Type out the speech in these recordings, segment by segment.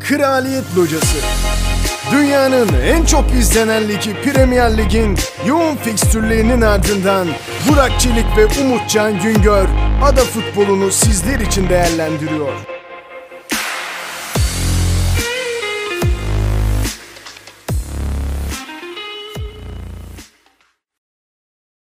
Kraliyet Locası Dünyanın en çok izlenen ligi Premier Lig'in yoğun fikstürlerinin ardından Burak Çelik ve Umutcan Güngör ada futbolunu sizler için değerlendiriyor.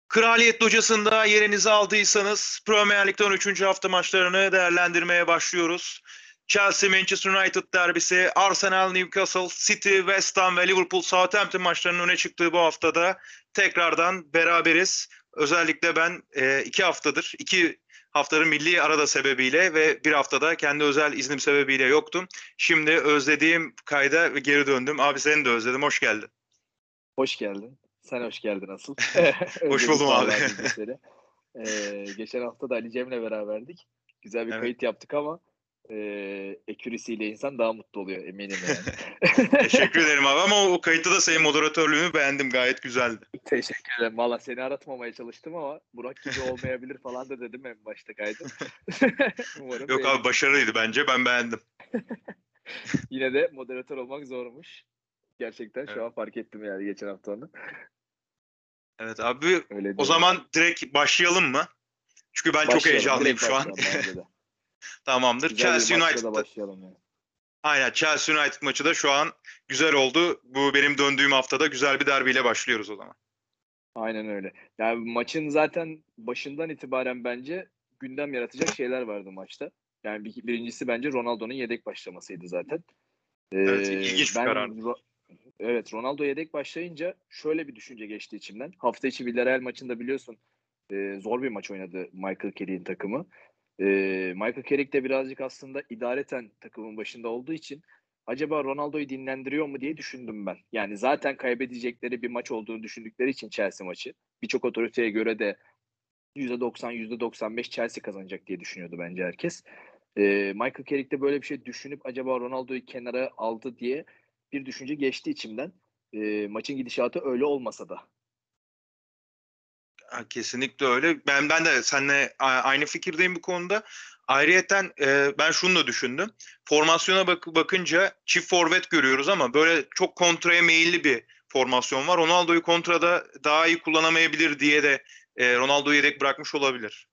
Kraliyet Locası'nda yerinizi aldıysanız Premier Lig'den 13. hafta maçlarını değerlendirmeye başlıyoruz. Chelsea Manchester United derbisi, Arsenal Newcastle, City, West Ham ve Liverpool Southampton maçlarının öne çıktığı bu haftada tekrardan beraberiz. Özellikle ben e, iki haftadır, iki haftanın milli arada sebebiyle ve bir haftada kendi özel iznim sebebiyle yoktum. Şimdi özlediğim kayda geri döndüm. Abi seni de özledim, hoş geldin. Hoş geldin. Sen hoş geldin asıl. hoş buldum abi. Ee, geçen hafta da Ali Cem'le beraberdik. Güzel bir evet. kayıt yaptık ama e, ekürisiyle insan daha mutlu oluyor eminim yani. Teşekkür ederim abi ama o kayıtta da senin moderatörlüğünü beğendim gayet güzeldi. Teşekkür ederim. Valla seni aratmamaya çalıştım ama Burak gibi olmayabilir falan da dedim en başta kaydı. Umarım Yok abi başarılıydı bence ben beğendim. Yine de moderatör olmak zormuş. Gerçekten evet. şu an fark ettim yani geçen hafta onu. Evet abi Öyle o zaman direkt başlayalım mı? Çünkü ben başlayalım, çok heyecanlıyım şu an. Tamamdır. Güzel Chelsea United'da başlayalım yani. Aynen Chelsea United maçı da şu an güzel oldu. Bu benim döndüğüm haftada güzel bir derbiyle başlıyoruz o zaman. Aynen öyle. Yani maçın zaten başından itibaren bence gündem yaratacak şeyler vardı maçta. Yani bir, birincisi bence Ronaldo'nun yedek başlamasıydı zaten. Ee, evet, ilginç bir karardı. Evet Ronaldo yedek başlayınca şöyle bir düşünce geçti içimden. Hafta içi Villarreal maçında biliyorsun e, zor bir maç oynadı Michael Carrick'in takımı. E, Michael Carrick de birazcık aslında idareten takımın başında olduğu için acaba Ronaldo'yu dinlendiriyor mu diye düşündüm ben. Yani zaten kaybedecekleri bir maç olduğunu düşündükleri için Chelsea maçı. Birçok otoriteye göre de %90, %95 Chelsea kazanacak diye düşünüyordu bence herkes. E, Michael Carrick de böyle bir şey düşünüp acaba Ronaldo'yu kenara aldı diye bir düşünce geçti içimden. E, maçın gidişatı öyle olmasa da. Kesinlikle öyle. Ben ben de seninle aynı fikirdeyim bu konuda. Ayrıyeten e, ben şunu da düşündüm. Formasyona bak bakınca çift forvet görüyoruz ama böyle çok kontraya meyilli bir formasyon var. Ronaldo'yu kontrada daha iyi kullanamayabilir diye de e, Ronaldo'yu yedek bırakmış olabilir.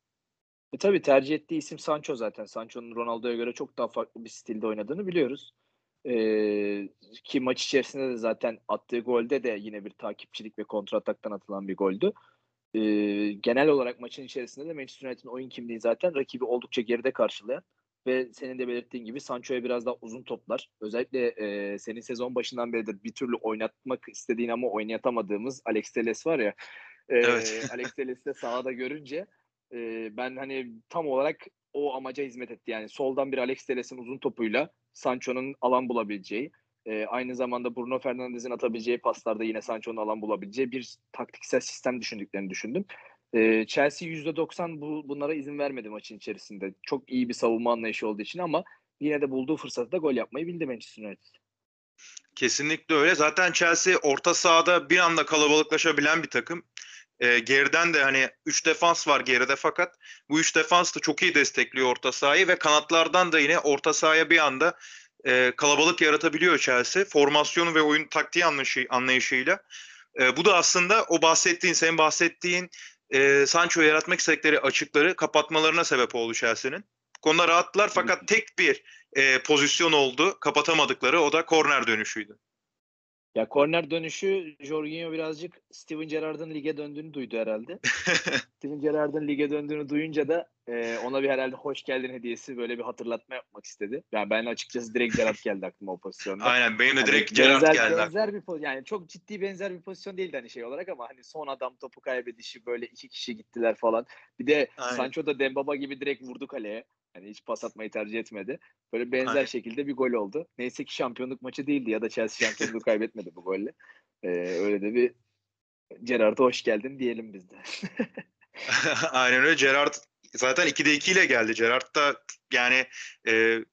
E tabii tercih ettiği isim Sancho zaten. Sancho'nun Ronaldo'ya göre çok daha farklı bir stilde oynadığını biliyoruz. Ee, ki maç içerisinde de zaten attığı golde de yine bir takipçilik ve kontrataktan atılan bir goldü. Ee, genel olarak maçın içerisinde de Manchester United'ın oyun kimliği zaten rakibi oldukça geride karşılayan ve senin de belirttiğin gibi Sancho'ya biraz daha uzun toplar. Özellikle e, senin sezon başından beridir bir türlü oynatmak istediğin ama oynatamadığımız Alex Telles var ya. E, evet. Alex Telles'i de sahada görünce e, ben hani tam olarak o amaca hizmet etti. Yani soldan bir Alex Telles'in uzun topuyla Sancho'nun alan bulabileceği, e, aynı zamanda Bruno Fernandes'in atabileceği paslarda yine Sancho'nun alan bulabileceği bir taktiksel sistem düşündüklerini düşündüm. E, Chelsea %90 bu, bunlara izin vermedi maçın içerisinde. Çok iyi bir savunma anlayışı olduğu için ama yine de bulduğu fırsatı da gol yapmayı bildi Manchester United. Kesinlikle öyle. Zaten Chelsea orta sahada bir anda kalabalıklaşabilen bir takım. E, geriden de hani 3 defans var geride fakat bu 3 defans da çok iyi destekliyor orta sahayı ve kanatlardan da yine orta sahaya bir anda e, kalabalık yaratabiliyor Chelsea. Formasyonu ve oyun taktiği anlayışı, anlayışıyla. E, bu da aslında o bahsettiğin, senin bahsettiğin e, Sancho yaratmak istedikleri açıkları kapatmalarına sebep oldu Chelsea'nin. Konuda rahattılar fakat tek bir e, pozisyon oldu kapatamadıkları o da korner dönüşüydü. Ya korner dönüşü Jorginho birazcık Steven Gerrard'ın lige döndüğünü duydu herhalde. Steven Gerrard'ın lige döndüğünü duyunca da e, ona bir herhalde hoş geldin hediyesi böyle bir hatırlatma yapmak istedi. Yani ben açıkçası direkt Gerrard geldi aklıma o pozisyonda. Aynen benim de hani direkt hani Gerrard geldi. Benzer bir yani çok ciddi benzer bir pozisyon değildi hani şey olarak ama hani son adam topu kaybedişi böyle iki kişi gittiler falan. Bir de Aynen. Sancho da Dembaba gibi direkt vurdu kaleye. Hani hiç pas atmayı tercih etmedi. Böyle benzer Aynen. şekilde bir gol oldu. Neyse ki şampiyonluk maçı değildi ya da Chelsea şampiyonluğu kaybetmedi bu golle. Ee, öyle de bir Gerard'a hoş geldin diyelim biz de. Aynen öyle. Gerard zaten 2'de 2 ile geldi. Gerard da yani e,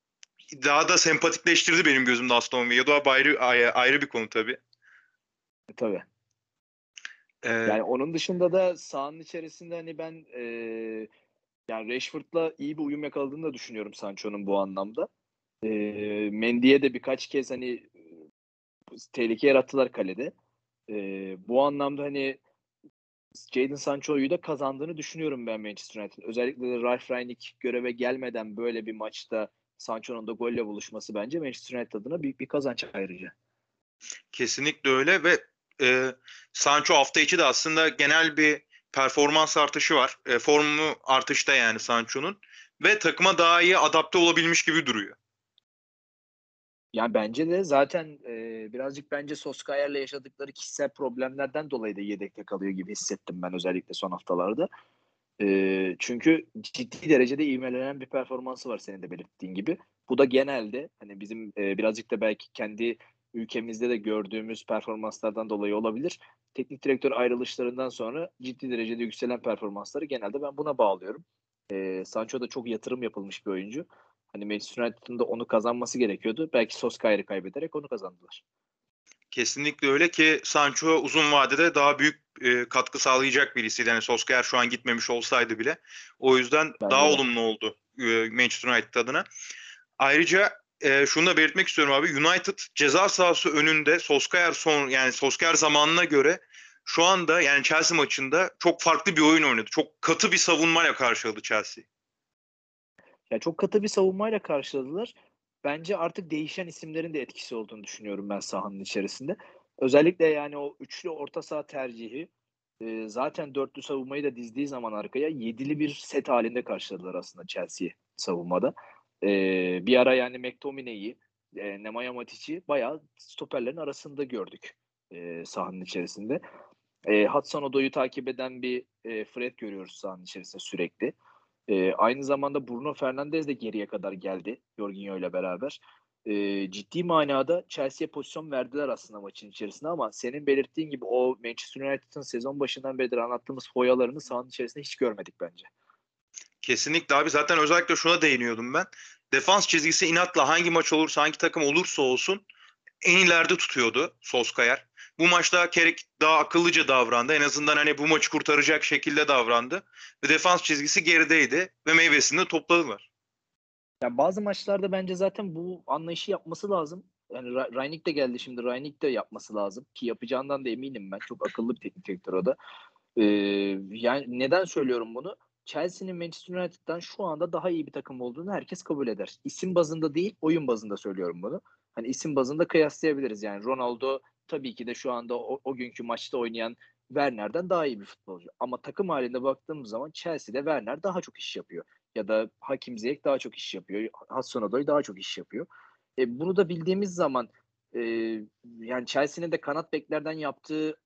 daha da sempatikleştirdi benim gözümde Aston Villa'da. O ayrı, ayrı bir konu tabii. E, tabii. Ee, yani onun dışında da sahanın içerisinde hani ben e, yani Rashford'la iyi bir uyum yakaladığını da düşünüyorum Sancho'nun bu anlamda. E, Mendy'ye de birkaç kez hani e, tehlike yarattılar kalede. E, bu anlamda hani Jadon Sancho'yu da kazandığını düşünüyorum ben Manchester United. Özellikle de Ralf Rangnick göreve gelmeden böyle bir maçta Sancho'nun da golle buluşması bence Manchester United adına büyük bir kazanç ayrıca. Kesinlikle öyle ve e, Sancho hafta içi de aslında genel bir performans artışı var. E, formu artışta yani Sancho'nun ve takıma daha iyi adapte olabilmiş gibi duruyor. Yani bence de zaten e, birazcık bence Soskayer'le yaşadıkları kişisel problemlerden dolayı da yedekte kalıyor gibi hissettim ben özellikle son haftalarda. E, çünkü ciddi derecede ivmelenen bir performansı var senin de belirttiğin gibi. Bu da genelde hani bizim e, birazcık da belki kendi ülkemizde de gördüğümüz performanslardan dolayı olabilir. Teknik direktör ayrılışlarından sonra ciddi derecede yükselen performansları genelde ben buna bağlıyorum. E, Sancho da çok yatırım yapılmış bir oyuncu. Hani Manchester United'ın da onu kazanması gerekiyordu. Belki Soskayer'i kaybederek onu kazandılar. Kesinlikle öyle ki Sancho uzun vadede daha büyük e, katkı sağlayacak birisiydi. Yani Solskjaer şu an gitmemiş olsaydı bile. O yüzden Ben daha de. olumlu oldu e, Manchester United adına. Ayrıca e, şunu da belirtmek istiyorum abi. United ceza sahası önünde Solskjaer son yani Solskjaer zamanına göre şu anda yani Chelsea maçında çok farklı bir oyun oynadı. Çok katı bir savunmayla karşıladı Chelsea. Ya çok katı bir savunmayla karşıladılar. Bence artık değişen isimlerin de etkisi olduğunu düşünüyorum ben sahanın içerisinde. Özellikle yani o üçlü orta saha tercihi e, zaten dörtlü savunmayı da dizdiği zaman arkaya yedili bir set halinde karşıladılar aslında Chelsea'yi savunmada. E, bir ara yani McTominay'i, e, Nemanja Matic'i bayağı stoperlerin arasında gördük e, sahanın içerisinde. E, Hudson Odoi'yu takip eden bir e, Fred görüyoruz sahanın içerisinde sürekli. E, aynı zamanda Bruno Fernandes de geriye kadar geldi Jorginho ile beraber. E, ciddi manada Chelsea'ye pozisyon verdiler aslında maçın içerisinde ama senin belirttiğin gibi o Manchester United'ın sezon başından beri anlattığımız foyalarını sahanın içerisinde hiç görmedik bence. Kesinlikle abi zaten özellikle şuna değiniyordum ben. Defans çizgisi inatla hangi maç olursa hangi takım olursa olsun en ileride tutuyordu Solskjaer. Bu maçta Kerek daha akıllıca davrandı. En azından hani bu maçı kurtaracak şekilde davrandı. Ve defans çizgisi gerideydi ve meyvesini topladılar. Yani bazı maçlarda bence zaten bu anlayışı yapması lazım. Yani Ra- Rangnick de geldi şimdi. Rangnick de yapması lazım. Ki yapacağından da eminim ben. Çok akıllı bir teknik direktör o da. Ee, yani neden söylüyorum bunu? Chelsea'nin Manchester United'dan şu anda daha iyi bir takım olduğunu herkes kabul eder. İsim bazında değil, oyun bazında söylüyorum bunu. Hani isim bazında kıyaslayabiliriz. Yani Ronaldo tabii ki de şu anda o, o günkü maçta oynayan Werner'den daha iyi bir futbolcu. Ama takım halinde baktığımız zaman Chelsea'de Werner daha çok iş yapıyor. Ya da Hakim Ziyech daha çok iş yapıyor. Hudson Odoi daha çok iş yapıyor. E, bunu da bildiğimiz zaman e, yani Chelsea'nin de kanat beklerden yaptığı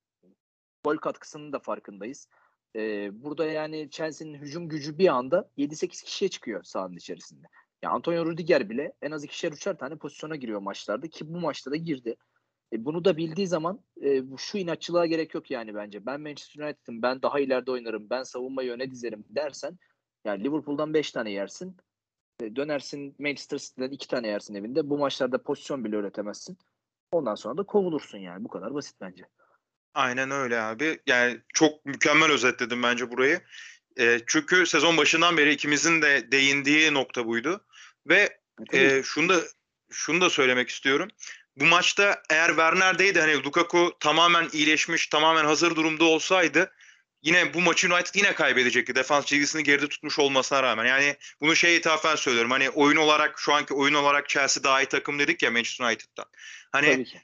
gol katkısının da farkındayız. E, burada yani Chelsea'nin hücum gücü bir anda 7-8 kişiye çıkıyor sahanın içerisinde. Ya Antonio Rudiger bile en az ikişer üçer tane pozisyona giriyor maçlarda ki bu maçta da girdi. E, bunu da bildiği zaman e, bu şu inatçılığa gerek yok yani bence. Ben Manchester United'ım, ben daha ileride oynarım, ben savunmayı öne dizerim dersen yani Liverpool'dan 5 tane yersin. E, dönersin Manchester City'den 2 tane yersin evinde. Bu maçlarda pozisyon bile üretemezsin. Ondan sonra da kovulursun yani. Bu kadar basit bence. Aynen öyle abi. Yani çok mükemmel özetledim bence burayı. E, çünkü sezon başından beri ikimizin de değindiği nokta buydu. Ve e, şunu da şunu da söylemek istiyorum. Bu maçta eğer Werner'deydi hani Lukaku tamamen iyileşmiş, tamamen hazır durumda olsaydı yine bu maçı United yine kaybedecekti. Defans çizgisini geride tutmuş olmasına rağmen. Yani bunu şey ithafen söylüyorum. Hani oyun olarak şu anki oyun olarak Chelsea daha iyi takım dedik ya Manchester United'dan. Hani Tabii ki.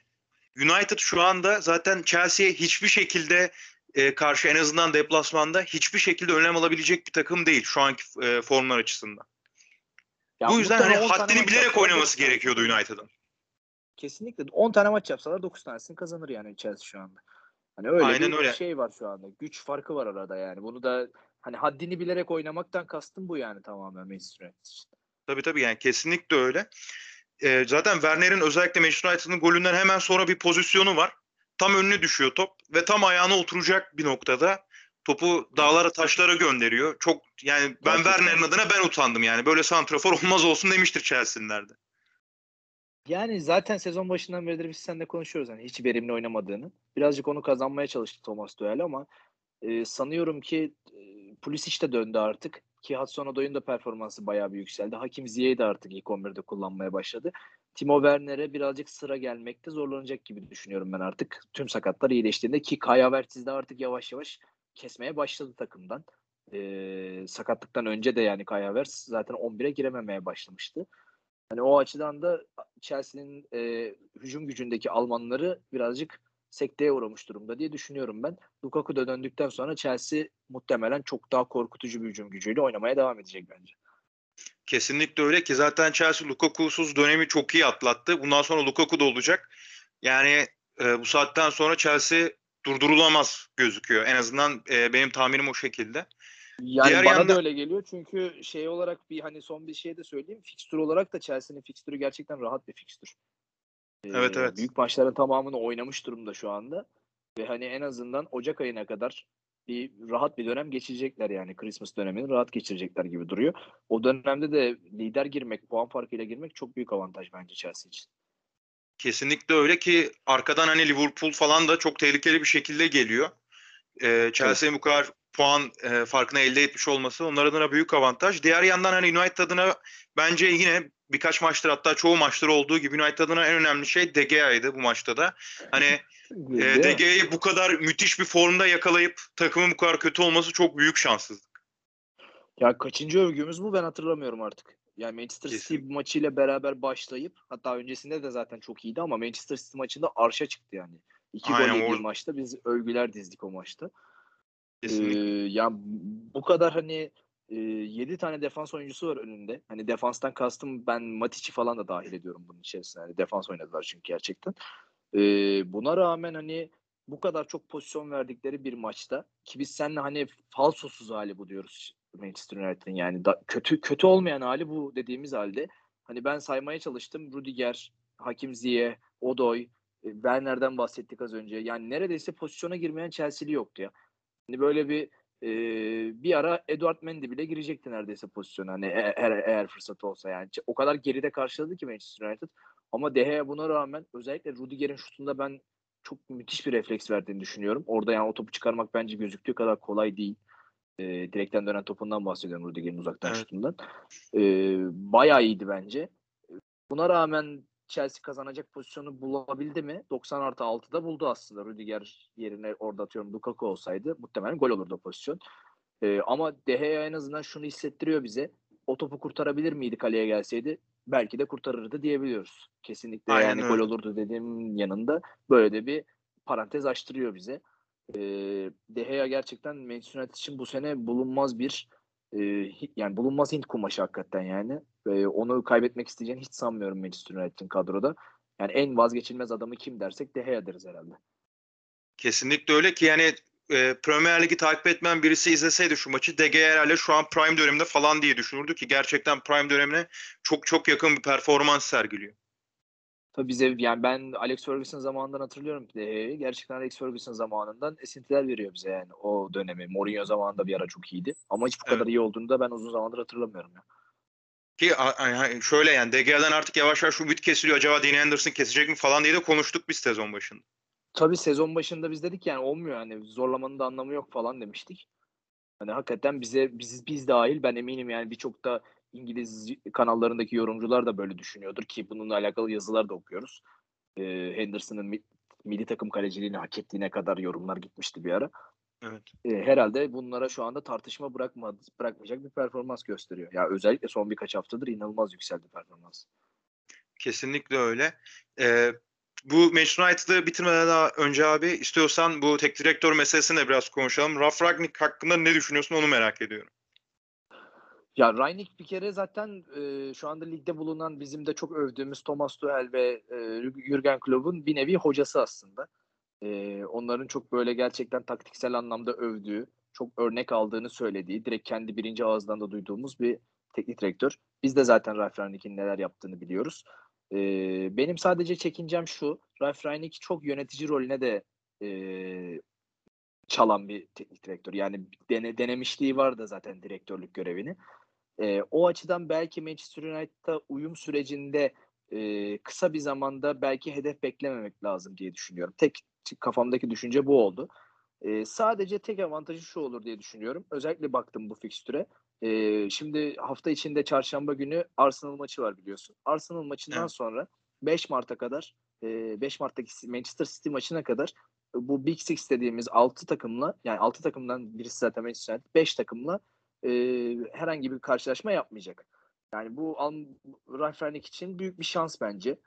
United şu anda zaten Chelsea'ye hiçbir şekilde e, karşı en azından deplasmanda hiçbir şekilde önlem alabilecek bir takım değil şu anki e, formlar açısından. Ya Bu yüzden hani muhtemelen 10 tane haddini bilerek oynaması gerekiyordu United'ın. Kesinlikle. 10 tane maç yapsalar 9 tanesini kazanır yani Chelsea şu anda. Hani öyle Aynen bir öyle. şey var şu anda. Güç farkı var arada yani. Bunu da hani haddini bilerek oynamaktan kastım bu yani tamamen Manchester United için. Tabii tabii yani kesinlikle öyle. E, zaten Werner'in özellikle Manchester United'ın golünden hemen sonra bir pozisyonu var. Tam önüne düşüyor top ve tam ayağına oturacak bir noktada topu dağlara taşlara gönderiyor. Çok yani ben. Werner'in adına ben utandım yani. Böyle santrafor olmaz olsun demiştir Chelsea'liler de. Yani zaten sezon başından beridir biz seninle konuşuyoruz hani hiç verimli oynamadığını. Birazcık onu kazanmaya çalıştı Thomas Tuchel ama e, sanıyorum ki e, Pulisic de döndü artık. Ki Hudson Odoy'un da performansı bayağı bir yükseldi. Hakim Ziyech de artık ilk 11'de kullanmaya başladı. Timo Werner'e birazcık sıra gelmekte zorlanacak gibi düşünüyorum ben artık. Tüm sakatlar iyileştiğinde ki Kai Havertz de artık yavaş yavaş kesmeye başladı takımdan. Ee, sakatlıktan önce de yani Kai Havertz zaten 11'e girememeye başlamıştı. Hani o açıdan da Chelsea'nin e, hücum gücündeki Almanları birazcık sekteye uğramış durumda diye düşünüyorum ben. Lukaku da döndükten sonra Chelsea muhtemelen çok daha korkutucu bir hücum gücüyle oynamaya devam edecek bence. Kesinlikle öyle ki zaten Chelsea Lukaku'suz dönemi çok iyi atlattı. Bundan sonra Lukaku da olacak. Yani e, bu saatten sonra Chelsea durdurulamaz gözüküyor. En azından e, benim tahminim o şekilde. Yani Diğer bana yanda... da öyle geliyor çünkü şey olarak bir hani son bir şey de söyleyeyim. Fikstür olarak da Chelsea'nin fikstürü gerçekten rahat bir fikstür. Evet evet. Büyük maçların tamamını oynamış durumda şu anda. Ve hani en azından Ocak ayına kadar bir rahat bir dönem geçirecekler yani Christmas dönemini rahat geçirecekler gibi duruyor. O dönemde de lider girmek, puan farkıyla girmek çok büyük avantaj bence Chelsea için. Kesinlikle öyle ki arkadan hani Liverpool falan da çok tehlikeli bir şekilde geliyor. Ee, Chelsea'nin evet. bu kadar puan e, farkını elde etmiş olması onlar adına büyük avantaj. Diğer yandan hani United adına bence yine birkaç maçtır hatta çoğu maçtır olduğu gibi United adına en önemli şey De Gea'ydı bu maçta da. Hani e, De Gea'yı bu kadar müthiş bir formda yakalayıp takımın bu kadar kötü olması çok büyük şanssızlık. Ya kaçıncı övgümüz bu ben hatırlamıyorum artık. Yani Manchester City maçıyla beraber başlayıp hatta öncesinde de zaten çok iyiydi ama Manchester City maçında arşa çıktı yani. İki Aynen, gol yediği maçta biz övgüler dizdik o maçta. Ee, ya bu kadar hani e, 7 tane defans oyuncusu var önünde. Hani defanstan kastım ben Matic'i falan da dahil ediyorum bunun içerisine. Hani defans oynadılar çünkü gerçekten. Ee, buna rağmen hani bu kadar çok pozisyon verdikleri bir maçta ki biz seninle hani falsosuz hali bu diyoruz Manchester United'ın yani da, kötü kötü olmayan hali bu dediğimiz halde hani ben saymaya çalıştım Rudiger, Hakim Ziyech, Odoy, e, Werner'den bahsettik az önce. Yani neredeyse pozisyona girmeyen Chelsea'li yoktu ya. Hani böyle bir e, bir ara Edward Mendy bile girecekti neredeyse pozisyona hani e, eğer, eğer fırsatı olsa yani. O kadar geride karşıladı ki Manchester United. Ama De Gea buna rağmen özellikle Rudiger'in şutunda ben çok müthiş bir refleks verdiğini düşünüyorum. Orada yani o topu çıkarmak bence gözüktüğü kadar kolay değil. E, direkten dönen topundan bahsediyorum Rudiger'in uzaktan evet. şutundan. E, bayağı iyiydi bence. Buna rağmen Chelsea kazanacak pozisyonu bulabildi mi? 90 artı 6'da buldu aslında. Rudiger yerine orada atıyorum Lukaku olsaydı muhtemelen gol olurdu o pozisyon. Ee, ama De Gea en azından şunu hissettiriyor bize. O topu kurtarabilir miydi kaleye gelseydi? Belki de kurtarırdı diyebiliyoruz. Kesinlikle Aynen yani öyle. gol olurdu dediğim yanında böyle de bir parantez açtırıyor bize. Ee, De Gea gerçekten Manchester United için bu sene bulunmaz bir e, yani bulunmaz Hint kumaşı hakikaten yani. E, onu kaybetmek isteyeceğini hiç sanmıyorum Manchester United'in kadroda. Yani en vazgeçilmez adamı kim dersek De Gea deriz herhalde. Kesinlikle öyle ki yani e, Premier Ligi takip etmeyen birisi izleseydi şu maçı De Gea herhalde şu an prime döneminde falan diye düşünürdü ki gerçekten prime dönemine çok çok yakın bir performans sergiliyor. Tabii bize yani ben Alex Ferguson zamanından hatırlıyorum De Gerçekten Alex Ferguson zamanından esintiler veriyor bize yani o dönemi. Mourinho zamanında bir ara çok iyiydi. Ama hiç bu evet. kadar iyi olduğunu da ben uzun zamandır hatırlamıyorum ya. Ki şöyle yani DG'den artık yavaş yavaş ümit kesiliyor. Acaba Dean Anderson kesecek mi falan diye de konuştuk biz sezon başında. Tabii sezon başında biz dedik yani olmuyor yani zorlamanın da anlamı yok falan demiştik. Hani hakikaten bize biz biz dahil ben eminim yani birçok da İngiliz kanallarındaki yorumcular da böyle düşünüyordur ki bununla alakalı yazılar da okuyoruz. E, Henderson'ın milli takım kaleciliğini hak ettiğine kadar yorumlar gitmişti bir ara. Evet. E, herhalde bunlara şu anda tartışma bırakmadı, bırakmayacak bir performans gösteriyor. Ya özellikle son birkaç haftadır inanılmaz yükseldi performans. Kesinlikle öyle. Ee, bu Manchester United'ı bitirmeden daha önce abi istiyorsan bu tek direktör meselesini de biraz konuşalım. Ralf Ragnick hakkında ne düşünüyorsun onu merak ediyorum. Ya Rangnick bir kere zaten e, şu anda ligde bulunan bizim de çok övdüğümüz Thomas Tuchel ve e, Jurgen Klopp'un bir nevi hocası aslında. E, onların çok böyle gerçekten taktiksel anlamda övdüğü, çok örnek aldığını söylediği, direkt kendi birinci ağızdan da duyduğumuz bir teknik direktör. Biz de zaten Ralf Rangnick'in neler yaptığını biliyoruz. E, benim sadece çekincem şu, Ralf Rangnick çok yönetici rolüne de e, çalan bir teknik direktör. Yani dene, denemişliği var da zaten direktörlük görevini. E, o açıdan belki Manchester United'da uyum sürecinde e, kısa bir zamanda belki hedef beklememek lazım diye düşünüyorum. Tek kafamdaki düşünce bu oldu. E, sadece tek avantajı şu olur diye düşünüyorum. Özellikle baktım bu fikstüre. Ee, şimdi hafta içinde çarşamba günü Arsenal maçı var biliyorsun. Arsenal maçından Evet. sonra 5 Mart'a kadar e, 5 Mart'taki Manchester City maçına kadar e, bu Big Six dediğimiz 6 takımla yani 6 takımdan birisi zaten Manchester United 5 takımla e, herhangi bir karşılaşma yapmayacak. Yani bu Al- Ralf Rangnick için büyük bir şans bence.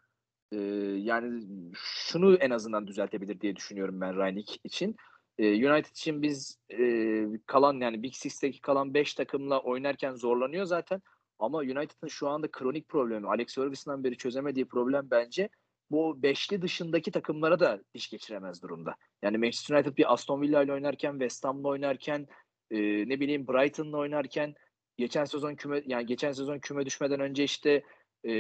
E, yani şunu en azından düzeltebilir diye düşünüyorum ben Rangnick için. E, United için biz e, kalan yani Big Six'teki kalan 5 takımla oynarken zorlanıyor zaten. Ama United'ın şu anda kronik problemi, Alex Ferguson'dan beri çözemediği problem bence bu beşli dışındaki takımlara da iş geçiremez durumda. Yani Manchester United bir Aston Villa ile oynarken, West Ham'la oynarken, e, ne bileyim Brighton'la oynarken, geçen sezon küme yani geçen sezon küme düşmeden önce işte e,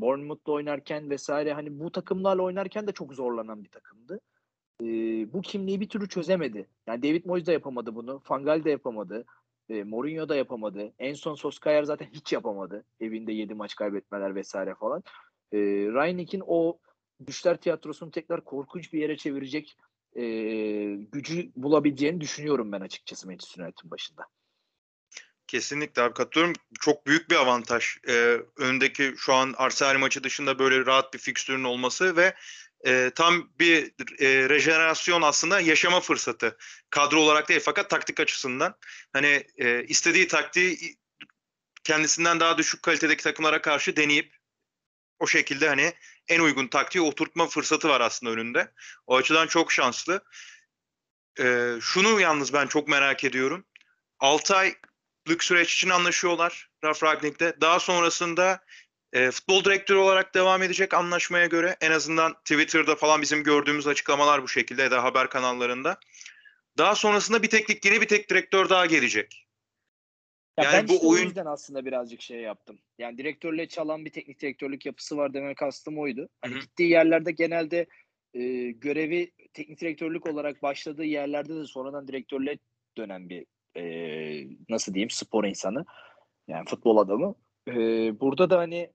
Bournemouth'la oynarken vesaire hani bu takımlarla oynarken de çok zorlanan bir takımdı. E, bu kimliği bir türlü çözemedi. Yani David Moyes da yapamadı bunu, Van Gaal de yapamadı. E, Mourinho da yapamadı. En son Solskjaer zaten hiç yapamadı. Evinde 7 maç kaybetmeler vesaire falan. E, Rangnick'in o düşler tiyatrosunu tekrar korkunç bir yere çevirecek e, gücü bulabileceğini düşünüyorum ben açıkçası Manchester United'ın başında. Kesinlikle abi katılıyorum. Çok büyük bir avantaj. Ee, öndeki şu an Arsenal maçı dışında böyle rahat bir fikstürün olması ve e, tam bir e, rejenerasyon aslında yaşama fırsatı. Kadro olarak değil fakat taktik açısından. Hani e, istediği taktiği kendisinden daha düşük kalitedeki takımlara karşı deneyip o şekilde hani en uygun taktiği oturtma fırsatı var aslında önünde. O açıdan çok şanslı. Ee, şunu yalnız ben çok merak ediyorum. 6 aylık süreç için anlaşıyorlar Ralf Ragnick'le. Daha sonrasında e, futbol direktörü olarak devam edecek anlaşmaya göre. En azından Twitter'da falan bizim gördüğümüz açıklamalar bu şekilde ya da haber kanallarında. Daha sonrasında bir teknik yeni bir tek direktör daha gelecek. Ya Yani ben bu işte oyun- o yüzden aslında birazcık şey yaptım. Yani direktörle çalan bir teknik direktörlük yapısı var demek kastım oydu. Hani Hı hı. gittiği yerlerde genelde e, görevi teknik direktörlük olarak başladığı yerlerde de sonradan direktörle dönen bir e, nasıl diyeyim spor insanı. Yani futbol adamı. E, burada da hani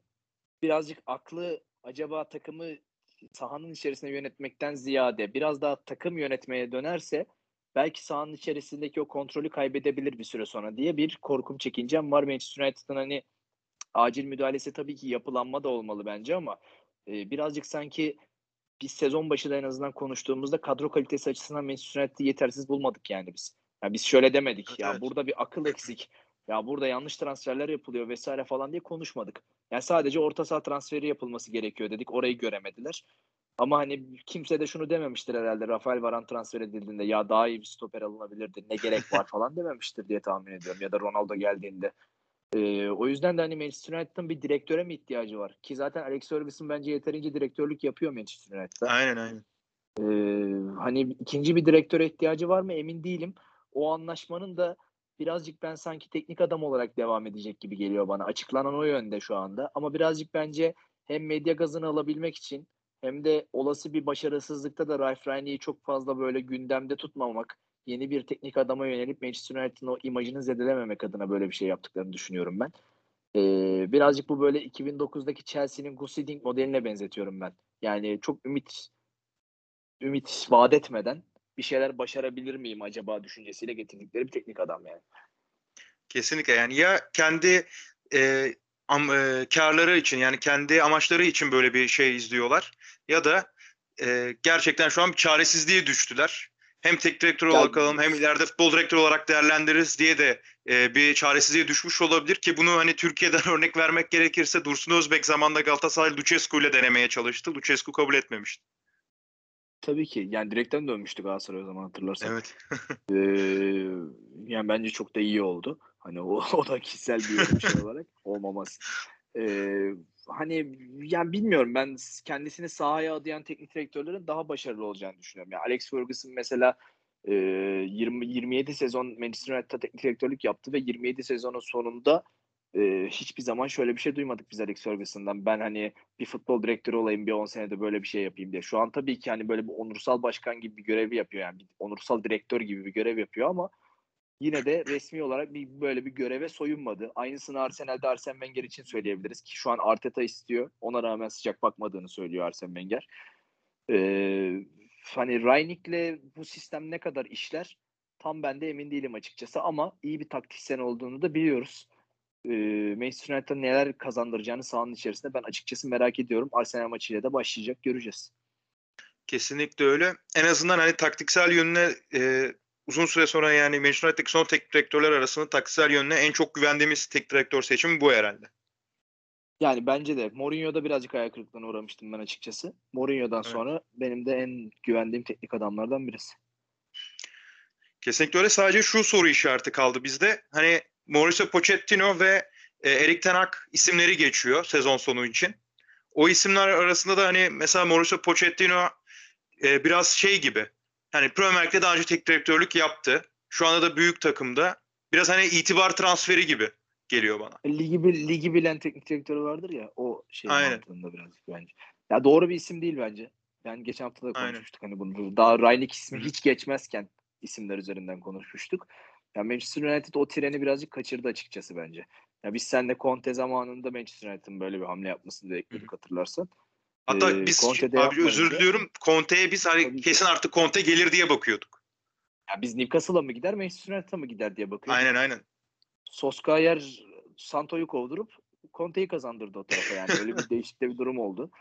birazcık aklı acaba takımı sahanın içerisinde yönetmekten ziyade biraz daha takım yönetmeye dönerse belki sahanın içerisindeki o kontrolü kaybedebilir bir süre sonra diye bir korkum çekincem var. Manchester United'ın hani acil müdahalesi tabii ki yapılanma da olmalı bence ama e, birazcık sanki biz sezon başı da en azından konuştuğumuzda kadro kalitesi açısından Manchester United'ı yetersiz bulmadık yani biz. Yani biz şöyle demedik Evet, ya evet. burada bir akıl eksik. Ya burada yanlış transferler yapılıyor vesaire falan diye konuşmadık. Yani sadece orta saha transferi yapılması gerekiyor dedik. Orayı göremediler. Ama hani kimse de şunu dememiştir herhalde Rafael Varane transfer edildiğinde ya daha iyi bir stoper alınabilirdi ne gerek var falan dememiştir diye tahmin ediyorum. Ya da Ronaldo geldiğinde. Ee, o yüzden de hani Manchester United'ın bir direktöre mi ihtiyacı var? Ki zaten Alex Ferguson bence yeterince direktörlük yapıyor Manchester United'da. Aynen aynen. Ee, hani ikinci bir direktöre ihtiyacı var mı emin değilim. O anlaşmanın da birazcık ben sanki teknik adam olarak devam edecek gibi geliyor bana. Açıklanan o yönde şu anda. Ama birazcık bence hem medya gazını alabilmek için hem de olası bir başarısızlıkta da Ralf Rangnick'i çok fazla böyle gündemde tutmamak, yeni bir teknik adama yönelip Manchester United'ın o imajını zedelememek adına böyle bir şey yaptıklarını düşünüyorum ben. Ee, birazcık bu böyle 2009'daki Chelsea'nin Gus modeline benzetiyorum ben. Yani çok ümit ümit vaat etmeden bir şeyler başarabilir miyim acaba düşüncesiyle getirdikleri bir teknik adam yani. Kesinlikle yani ya kendi e, am, e, karları için yani kendi amaçları için böyle bir şey izliyorlar ya da e, gerçekten şu an bir çaresizliğe düştüler. Hem tek direktör olarak kalalım hem ileride futbol direktörü olarak değerlendiririz diye de e, bir çaresizliğe düşmüş olabilir ki bunu hani Türkiye'den örnek vermek gerekirse Dursun Özbek zamanında Galatasaray Lucescu ile denemeye çalıştı. Lucescu kabul etmemişti. Tabii ki yani direkten dönmüştü Galatasaray o zaman hatırlarsan. Evet. Ee, yani bence çok da iyi oldu. Hani o, o da kişisel bir şey olarak olmaması. Ee, hani yani bilmiyorum ben kendisini sahaya adayan teknik direktörlerin daha başarılı olacağını düşünüyorum. Yani Alex Ferguson mesela e, 20 27 sezon Manchester United'da teknik direktörlük yaptı ve 27 sezonun sonunda hiçbir zaman şöyle bir şey duymadık biz Alex Ferguson'dan. Ben hani bir futbol direktörü olayım bir 10 senede böyle bir şey yapayım diye. Şu an tabii ki hani böyle bir onursal başkan gibi bir görev yapıyor yani bir onursal direktör gibi bir görev yapıyor ama yine de resmi olarak bir böyle bir göreve soyunmadı. Aynısını Arsenal'de Arsene Wenger için söyleyebiliriz ki şu an Arteta istiyor. Ona rağmen sıcak bakmadığını söylüyor Arsene Wenger. Ee, hani Rangnick'le bu sistem ne kadar işler tam ben de emin değilim açıkçası ama iyi bir taktisyen olduğunu da biliyoruz. Ee, Manchester United'a neler kazandıracağını sahanın içerisinde ben açıkçası merak ediyorum. Arsenal maçıyla da başlayacak göreceğiz. Kesinlikle öyle. En azından hani taktiksel yönüne e, uzun süre sonra yani Manchester United'daki son teknik direktörler arasında taktiksel yönüne en çok güvendiğimiz teknik direktör seçimi bu herhalde. Yani bence de Mourinho'da birazcık ayak kırıklığına uğramıştım ben açıkçası. Mourinho'dan Evet. sonra benim de en güvendiğim teknik adamlardan birisi. Kesinlikle öyle. Sadece şu soru işareti kaldı bizde. Hani Mauricio Pochettino ve e, Erik Ten Hag isimleri geçiyor sezon sonu için. O isimler arasında da hani mesela Mauricio Pochettino e, biraz şey gibi. Hani Premier Lig'de daha önce teknik direktörlük yaptı. Şu anda da büyük takımda. Biraz hani itibar transferi gibi geliyor bana. Ligi, ligi bilen teknik direktörü vardır ya o şey Aynen. mantığında birazcık bence. Ya doğru bir isim değil bence. Yani geçen hafta da Aynen. konuşmuştuk hani bunu. Daha Raynik ismi hiç geçmezken isimler üzerinden konuşmuştuk. Ya Manchester United o treni birazcık kaçırdı açıkçası bence. Ya biz seninle Conte zamanında Manchester United'ın böyle bir hamle yapmasını bekliyorduk hatırlarsan. Hatta Ee, biz Conte'de abi özür diliyorum. Conte'ye biz hani Tabii ki. kesin artık Conte gelir diye bakıyorduk. Ya biz Newcastle'a mı gider Manchester United'a mı gider diye bakıyorduk. Aynen aynen. Soskayer Santo'yu kovdurup Conte'yi kazandırdı o tarafa yani. Öyle bir değişik de bir durum oldu.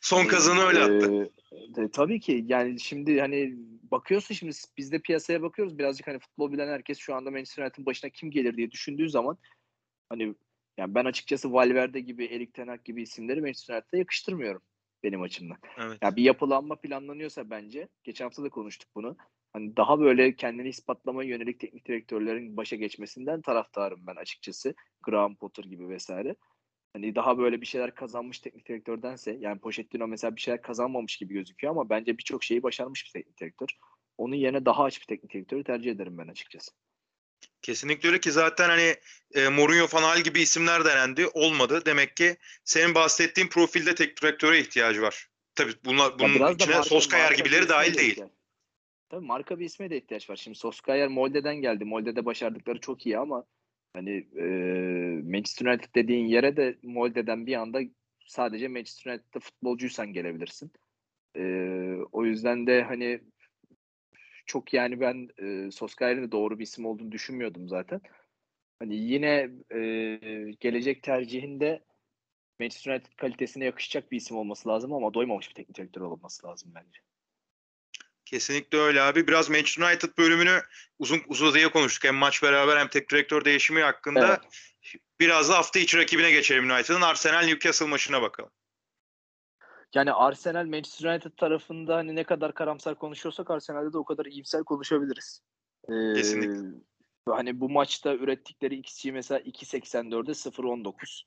Son kazanı öyle attı. Ee, de, tabii ki yani şimdi hani bakıyorsun şimdi biz de piyasaya bakıyoruz birazcık hani futbol bilen herkes şu anda Manchester United'ın başına kim gelir diye düşündüğü zaman hani yani ben açıkçası Valverde gibi, Erik Ten Hag gibi isimleri Manchester United'a yakıştırmıyorum benim açımdan. Evet. Ya bir yapılanma planlanıyorsa bence geçen hafta da konuştuk bunu. Hani daha böyle kendini ispatlamaya yönelik teknik direktörlerin başa geçmesinden taraftarım ben açıkçası. Graham Potter gibi vesaire. Hani daha böyle bir şeyler kazanmış teknik direktördense yani Pochettino mesela bir şeyler kazanmamış gibi gözüküyor ama bence birçok şeyi başarmış bir teknik direktör. Onun yerine daha aç bir teknik direktörü tercih ederim ben açıkçası. Kesinlikle öyle ki zaten hani e, Mourinho falan gibi isimler denendi. Olmadı. Demek ki senin bahsettiğin profilde teknik direktöre ihtiyacı var. Tabii bunlar, bunun içine marka- gibileri dahil de değil. Tabii marka bir isme de ihtiyaç var. Şimdi Solskjaer Molde'den geldi. Molde'de başardıkları çok iyi ama hani e, Manchester United dediğin yere de Molde'den bir anda sadece Manchester United'da futbolcuysan gelebilirsin. E, o yüzden de hani çok yani ben e, Solskjaer'in de doğru bir isim olduğunu düşünmüyordum zaten. Hani yine e, gelecek tercihinde Manchester United kalitesine yakışacak bir isim olması lazım ama doymamış bir teknik direktör olması lazım bence. Kesinlikle öyle abi. Biraz Manchester United bölümünü uzun uzadıya konuştuk. Hem maç beraber hem teknik direktör değişimi hakkında. Biraz da hafta içi rakibine geçelim United'ın. Arsenal Newcastle maçına bakalım. Yani Arsenal Manchester United tarafında hani ne kadar karamsar konuşuyorsak Arsenal'de de o kadar iyimser konuşabiliriz. Ee, Kesinlikle. Hani bu maçta ürettikleri XG mesela 2.84'e 0.19.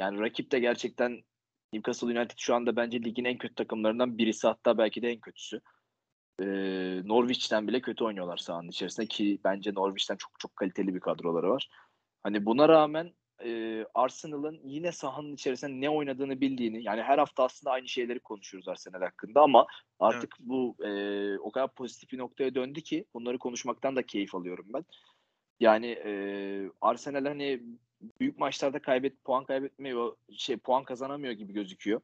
Yani rakip de gerçekten Newcastle United şu anda bence ligin en kötü takımlarından birisi hatta belki de en kötüsü. Ee, Norwich'ten bile kötü oynuyorlar sahanın içerisinde ki bence Norwich'ten çok çok kaliteli bir kadroları var. Hani buna rağmen e, Arsenal'ın yine sahanın içerisinde ne oynadığını bildiğini yani her hafta aslında aynı şeyleri konuşuyoruz Arsenal hakkında ama artık bu e, o kadar pozitif bir noktaya döndü ki bunları konuşmaktan da keyif alıyorum ben. Yani e, Arsenal hani büyük maçlarda kaybet puan kaybetmiyor şey puan kazanamıyor gibi gözüküyor.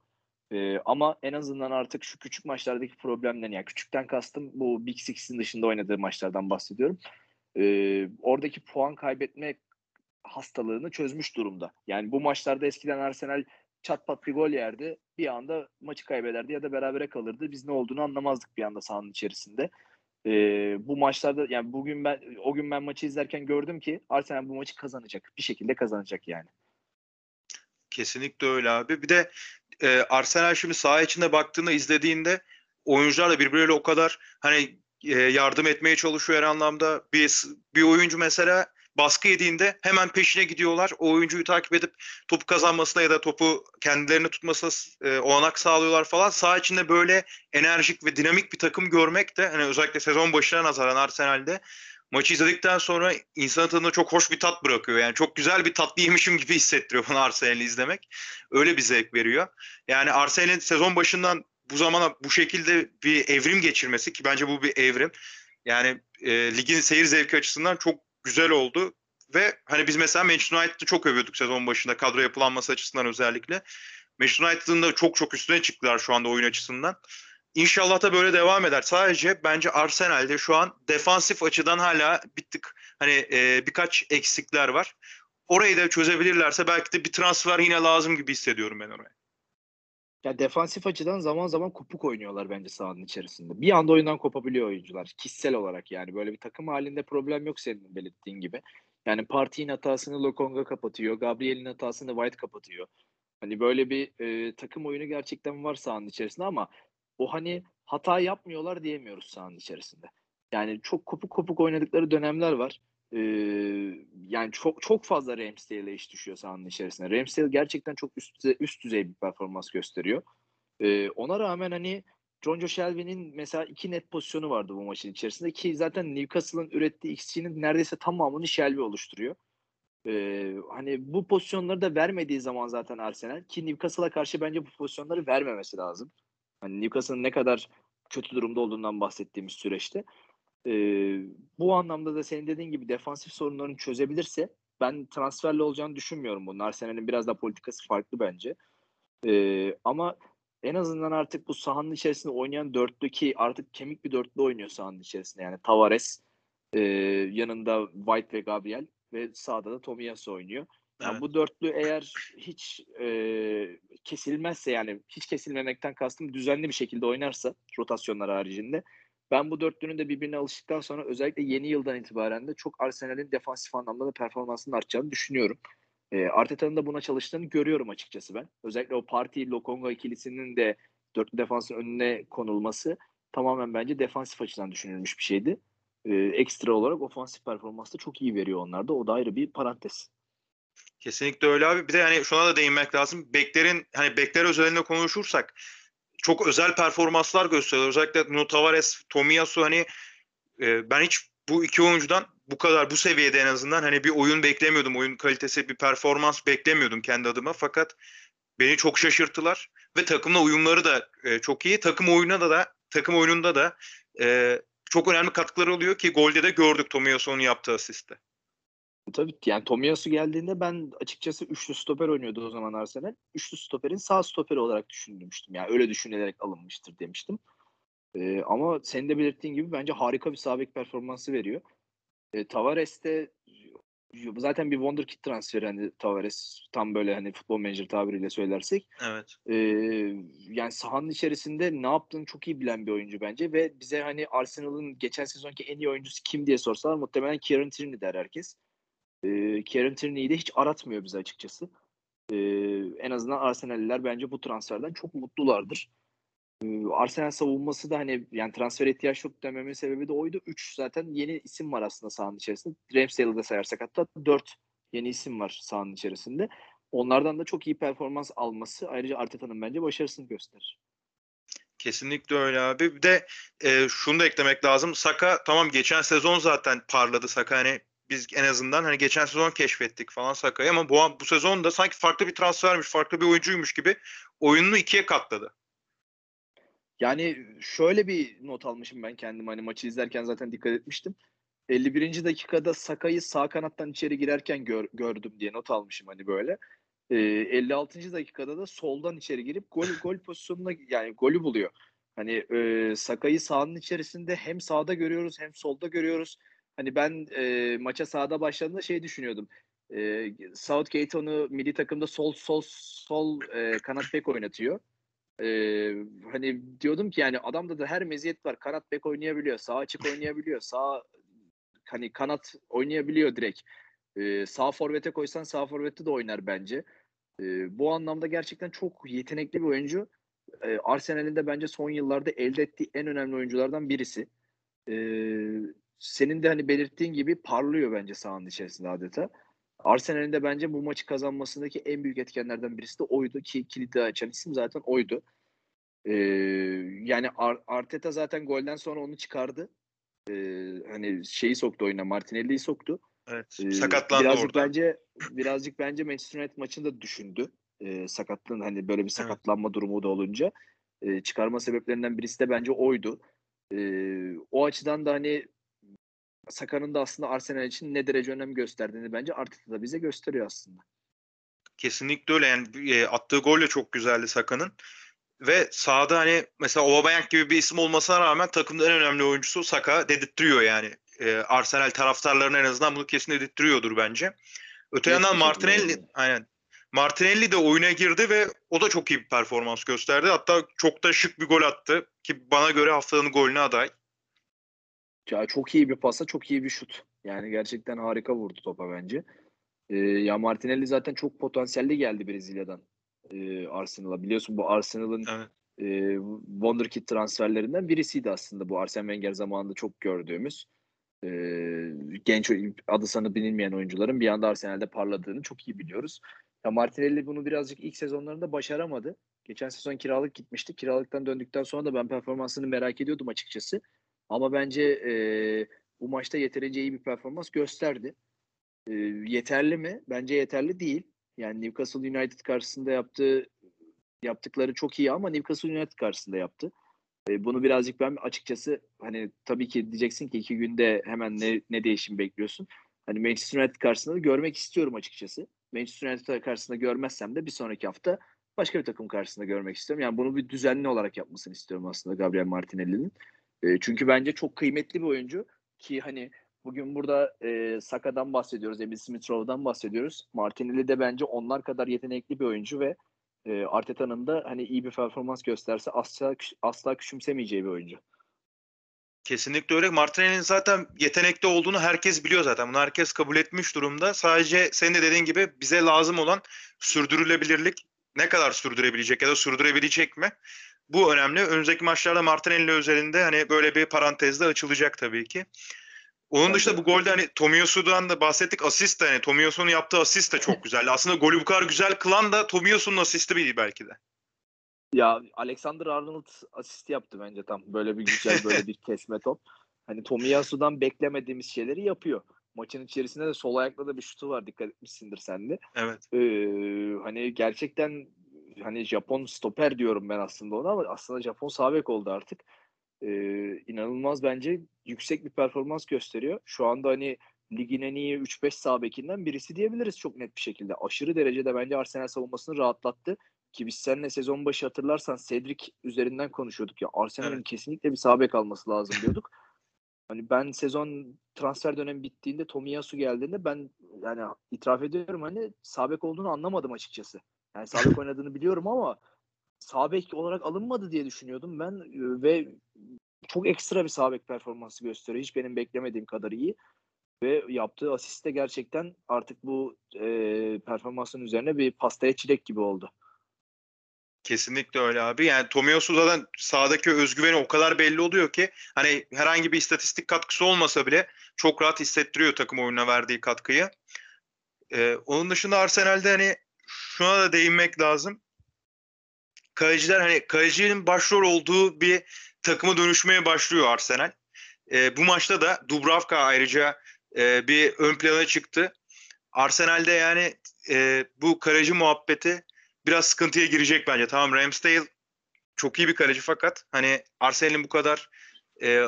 E, ama en azından artık şu küçük maçlardaki problemden yani küçükten kastım bu Big Six'in dışında oynadığı maçlardan bahsediyorum. E, oradaki puan kaybetme hastalığını çözmüş durumda. Yani bu maçlarda eskiden Arsenal çat pat bir gol yerdi. Bir anda maçı kaybederdi ya da berabere kalırdı. Biz ne olduğunu anlamazdık bir anda sahanın içerisinde. Ee, bu maçlarda yani bugün ben o gün ben maçı izlerken gördüm ki Arsenal bu maçı kazanacak. Bir şekilde kazanacak yani. Kesinlikle öyle abi. Bir de e, Arsenal şimdi saha içinde baktığında izlediğinde oyuncular da birbirleriyle o kadar hani e, yardım etmeye çalışıyor her anlamda. Bir, bir oyuncu mesela baskı yediğinde hemen peşine gidiyorlar. O oyuncuyu takip edip topu kazanmasına ya da topu kendilerine tutmasına e, olanak sağlıyorlar falan. Saha içinde böyle enerjik ve dinamik bir takım görmek de hani özellikle sezon başına nazaran Arsenal'de maçı izledikten sonra insan tadına çok hoş bir tat bırakıyor. Yani çok güzel bir tatlı yemişim gibi hissettiriyor bana Arsenal'i izlemek. Öyle bir zevk veriyor. Yani Arsenal'in sezon başından bu zamana bu şekilde bir evrim geçirmesi ki bence bu bir evrim. Yani e, ligin seyir zevki açısından çok güzel oldu. Ve hani biz mesela Manchester United'ı çok övüyorduk sezon başında kadro yapılanması açısından özellikle. Manchester United'ın da çok çok üstüne çıktılar şu anda oyun açısından. İnşallah da böyle devam eder. Sadece bence Arsenal'de şu an defansif açıdan hala bir tık hani e, birkaç eksikler var. Orayı da çözebilirlerse belki de bir transfer yine lazım gibi hissediyorum ben oraya. Ya defansif açıdan zaman zaman kopuk oynuyorlar bence sahanın içerisinde. Bir anda oyundan kopabiliyor oyuncular kişisel olarak yani böyle bir takım halinde problem yok senin belirttiğin gibi. Yani Partey'in hatasını Lokonga kapatıyor, Gabriel'in hatasını White kapatıyor. Hani böyle bir e, takım oyunu gerçekten var sahanın içerisinde ama o hani hata yapmıyorlar diyemiyoruz sahanın içerisinde. Yani çok kopuk kopuk oynadıkları dönemler var. Ee, yani çok çok fazla Ramsdale'e iş düşüyor sahanın içerisinde. Ramsdale gerçekten çok üst düzey, üst düzey bir performans gösteriyor. Ee, ona rağmen hani John Joe Shelby'nin mesela iki net pozisyonu vardı bu maçın içerisinde ki zaten Newcastle'ın ürettiği XG'nin neredeyse tamamını Shelby oluşturuyor. Ee, hani bu pozisyonları da vermediği zaman zaten Arsenal ki Newcastle'a karşı bence bu pozisyonları vermemesi lazım. Hani Newcastle'ın ne kadar kötü durumda olduğundan bahsettiğimiz süreçte. E, bu anlamda da senin dediğin gibi defansif sorunlarını çözebilirse ben transferle olacağını düşünmüyorum bunun. Arsenal'in biraz da politikası farklı bence. E, ama en azından artık bu sahanın içerisinde oynayan dörtlü ki artık kemik bir dörtlü oynuyor sahanın içerisinde. Yani Tavares, e, yanında White ve Gabriel ve sağda da Tomiyasu oynuyor. Yani bu dörtlü eğer hiç e, kesilmezse yani hiç kesilmemekten kastım düzenli bir şekilde oynarsa rotasyonlar haricinde ben bu dörtlünün de birbirine alıştıktan sonra özellikle yeni yıldan itibaren de çok Arsenal'in defansif anlamda da performansının artacağını düşünüyorum. E, Arteta'nın da buna çalıştığını görüyorum açıkçası ben. Özellikle o Parti Lokonga ikilisinin de dörtlü defansın önüne konulması tamamen bence defansif açıdan düşünülmüş bir şeydi. E, ekstra olarak ofansif performans da çok iyi veriyor onlarda. O da ayrı bir parantez. Kesinlikle öyle abi. Bir de hani şuna da değinmek lazım. Beklerin hani bekler özelinde konuşursak çok özel performanslar gösteriyor. Özellikle Nuno Tavares, Tomiyasu hani e, ben hiç bu iki oyuncudan bu kadar bu seviyede en azından hani bir oyun beklemiyordum. Oyun kalitesi bir performans beklemiyordum kendi adıma. Fakat beni çok şaşırttılar ve takımla uyumları da e, çok iyi. Takım oyununda da, da takım oyununda da e, çok önemli katkıları oluyor ki golde de gördük Tomiyasu'nun yaptığı asiste. Tabii yani Tomiyasu geldiğinde ben açıkçası üçlü stoper oynuyordu o zaman Arsenal. Üçlü stoperin sağ stoperi olarak düşünmüştüm. Yani öyle düşünülerek alınmıştır demiştim. Ee, ama senin de belirttiğin gibi bence harika bir sağ performansı veriyor. Ee, Tavares de zaten bir wonderkid transferi hani Tavares tam böyle hani futbol menajer tabiriyle söylersek. Evet. E, yani sahanın içerisinde ne yaptığını çok iyi bilen bir oyuncu bence ve bize hani Arsenal'ın geçen sezonki en iyi oyuncusu kim diye sorsalar muhtemelen Kieran Tierney der herkes. E, Kieran Tierney'i de hiç aratmıyor bize açıkçası. E, en azından Arsenal'liler bence bu transferden çok mutlulardır. E, Arsenal savunması da hani yani transfer ihtiyaç yok dememin sebebi de oydu. 3 zaten yeni isim var aslında sahanın içerisinde. Ramsdale'ı da sayarsak hatta 4 yeni isim var sahanın içerisinde. Onlardan da çok iyi performans alması ayrıca Arteta'nın bence başarısını gösterir. Kesinlikle öyle abi. Bir de e, şunu da eklemek lazım. Saka tamam geçen sezon zaten parladı Saka. Hani biz en azından hani geçen sezon keşfettik falan Saka'yı ama bu, bu sezon da sanki farklı bir transfermiş, farklı bir oyuncuymuş gibi oyununu ikiye katladı. Yani şöyle bir not almışım ben kendim hani maçı izlerken zaten dikkat etmiştim. 51. dakikada Saka'yı sağ kanattan içeri girerken gör, gördüm diye not almışım hani böyle. Ee, 56. dakikada da soldan içeri girip gol gol pozisyonuna yani golü buluyor. Hani e, Saka'yı sahanın içerisinde hem sağda görüyoruz hem solda görüyoruz. Hani ben e, maça sahada başladığında şey düşünüyordum. E, Southgate onu milli takımda sol sol sol e, kanat bek oynatıyor. E, hani diyordum ki yani adamda da her meziyet var. Kanat bek oynayabiliyor, sağ açık oynayabiliyor, sağ hani kanat oynayabiliyor direkt. E, sağ forvete koysan sağ forvette de oynar bence. E, bu anlamda gerçekten çok yetenekli bir oyuncu. E, Arsenal'in de bence son yıllarda elde ettiği en önemli oyunculardan birisi. Senin de hani belirttiğin gibi parlıyor bence sahanın içerisinde adeta. Arsenal'in de bence bu maçı kazanmasındaki en büyük etkenlerden birisi de oydu ki kilidi açan isim zaten oydu. Ee, yani Ar- Arteta zaten golden sonra onu çıkardı. Ee, hani şeyi soktu oyuna Martinelli'yi soktu. Evet. Ee, sakatlandı birazcık orada. Bence birazcık bence Manchester United maçında düşündü. Ee, sakatlığın hani böyle bir sakatlanma evet. durumu da olunca e, çıkarma sebeplerinden birisi de bence oydu. Ee, o açıdan da hani Saka'nın da aslında Arsenal için ne derece önem gösterdiğini bence Arteta da bize gösteriyor aslında. Kesinlikle öyle. Yani e, attığı gol de çok güzeldi Saka'nın. ve sahada hani mesela Aubameyang gibi bir isim olmasına rağmen takımda en önemli oyuncusu Saka dedirttiriyor yani. E, Arsenal taraftarlarına en azından bunu kesin dedirttiriyordur bence. Öte Net yandan Martinelli aynen. Martinelli de oyuna girdi ve o da çok iyi bir performans gösterdi. Hatta çok da şık bir gol attı ki bana göre haftanın golüne aday. Ya çok iyi bir pasa, çok iyi bir şut. Yani gerçekten harika vurdu topa bence. Ee, ya Martinelli zaten çok potansiyelli geldi Brezilya'dan e, Arsenal'a. Biliyorsun bu Arsenal'ın Evet. e, Wonderkid transferlerinden birisiydi aslında bu Arsene Wenger zamanında çok gördüğümüz. e, genç adı sanı bilinmeyen oyuncuların bir anda Arsenal'de parladığını çok iyi biliyoruz. Ya Martinelli bunu birazcık ilk sezonlarında başaramadı. Geçen sezon kiralık gitmişti. Kiralıktan döndükten sonra da ben performansını merak ediyordum açıkçası. Ama bence e, bu maçta yeterince iyi bir performans gösterdi. E, yeterli mi? Bence yeterli değil. Yani Newcastle United karşısında yaptığı yaptıkları çok iyi ama Newcastle United karşısında yaptı. E, bunu birazcık ben açıkçası hani tabii ki diyeceksin ki iki günde hemen ne, ne değişim bekliyorsun? Hani Manchester United karşısında da görmek istiyorum açıkçası. Manchester United karşısında görmezsem de bir sonraki hafta başka bir takım karşısında görmek istiyorum. Yani bunu bir düzenli olarak yapmasını istiyorum aslında Gabriel Martinelli'nin. E, çünkü bence çok kıymetli bir oyuncu ki hani bugün burada e, Saka'dan bahsediyoruz, Emil Smith Rowe'dan bahsediyoruz. Martinelli de bence onlar kadar yetenekli bir oyuncu ve e, Arteta'nın da hani iyi bir performans gösterse asla asla küçümsemeyeceği bir oyuncu. Kesinlikle öyle. Martinelli'nin zaten yetenekli olduğunu herkes biliyor zaten. Bunu herkes kabul etmiş durumda. Sadece senin de dediğin gibi bize lazım olan sürdürülebilirlik. Ne kadar sürdürebilecek ya da sürdürebilecek mi? Bu önemli. Önümüzdeki maçlarda Martinelli özelinde hani böyle bir parantezde açılacak tabii ki. Onun dışında bu golde hani Tomiyasu'dan da bahsettik. Asist de hani Tomiyasu'nun yaptığı asist de çok güzeldi. Aslında golü bu kadar güzel kılan da Tomiyasu'nun asisti değil belki de. Ya Alexander Arnold asist yaptı bence tam. Böyle bir güzel böyle bir kesme top. Hani Tomiyasu'dan beklemediğimiz şeyleri yapıyor. Maçın içerisinde de sol ayakla da bir şutu var. Dikkat etmişsindir sen de. Evet. Ee, hani gerçekten hani Japon stoper diyorum ben aslında ona ama aslında Japon sağ bek oldu artık. Ee, inanılmaz bence yüksek bir performans gösteriyor. Şu anda hani ligin en iyi 3-5 sağ bekinden birisi diyebiliriz çok net bir şekilde. Aşırı derecede bence Arsenal savunmasını rahatlattı. Ki biz seninle sezon başı hatırlarsan Cedric üzerinden konuşuyorduk ya. Arsenal'in Evet. kesinlikle bir sağ bek alması lazım diyorduk. Hani ben sezon transfer dönemi bittiğinde Tomiyasu geldiğinde ben yani itiraf ediyorum hani sağ bek olduğunu anlamadım açıkçası. Yani sağ oynadığını biliyorum ama sağ olarak alınmadı diye düşünüyordum ben e, ve çok ekstra bir sağ performansı gösteriyor. Hiç benim beklemediğim kadar iyi. Ve yaptığı asist de gerçekten artık bu e, performansın üzerine bir pastaya çilek gibi oldu. Kesinlikle öyle abi. Yani Tomiyasu zaten sahadaki özgüveni o kadar belli oluyor ki hani herhangi bir istatistik katkısı olmasa bile çok rahat hissettiriyor takım oyununa verdiği katkıyı. Ee, onun dışında Arsenal'de hani şuna da değinmek lazım. Kaleciler hani kalecinin başrol olduğu bir takıma dönüşmeye başlıyor Arsenal. Ee, bu maçta da Dubravka ayrıca e, bir ön plana çıktı. Arsenal'de yani e, bu kaleci muhabbeti biraz sıkıntıya girecek bence. Tamam Ramsdale çok iyi bir kaleci fakat hani Arsenal'in bu kadar e,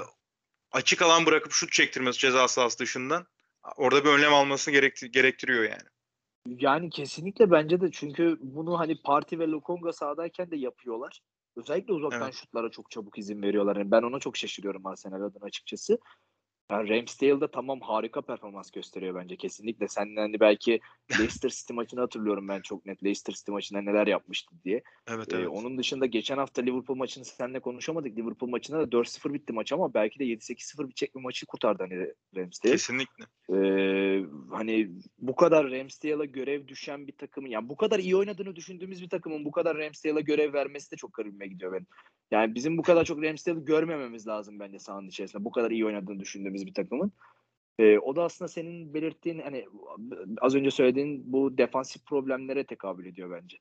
açık alan bırakıp şut çektirmesi ceza sahası dışından orada bir önlem almasını gerekti- gerektiriyor yani. Yani kesinlikle bence de çünkü bunu hani Parti ve Lokonga sahadayken de yapıyorlar. Özellikle uzaktan Evet. şutlara çok çabuk izin veriyorlar. Yani ben ona çok şaşırıyorum Arsenal adına açıkçası. Yani Ramsdale'da tamam harika performans gösteriyor bence kesinlikle. Sen hani belki Leicester City maçını hatırlıyorum ben çok net. Leicester City maçında neler yapmıştı diye. Evet Ee, evet. onun dışında geçen hafta Liverpool maçını seninle konuşamadık. Liverpool maçında da 4-0 bitti maç ama belki de 7-8-0 bitecek bir maçı kurtardı hani Ramsdale. Kesinlikle. Ee, hani bu kadar Ramsdale'a görev düşen bir takımın yani bu kadar iyi oynadığını düşündüğümüz bir takımın bu kadar Ramsdale'a görev vermesi de çok garibime gidiyor benim. Yani bizim bu kadar çok Ramsdale'ı görmememiz lazım bence sahanın içerisinde. Bu kadar iyi oynadığını düşündüğümüz bir takımın. Ee, o da aslında senin belirttiğin hani az önce söylediğin bu defansif problemlere tekabül ediyor bence.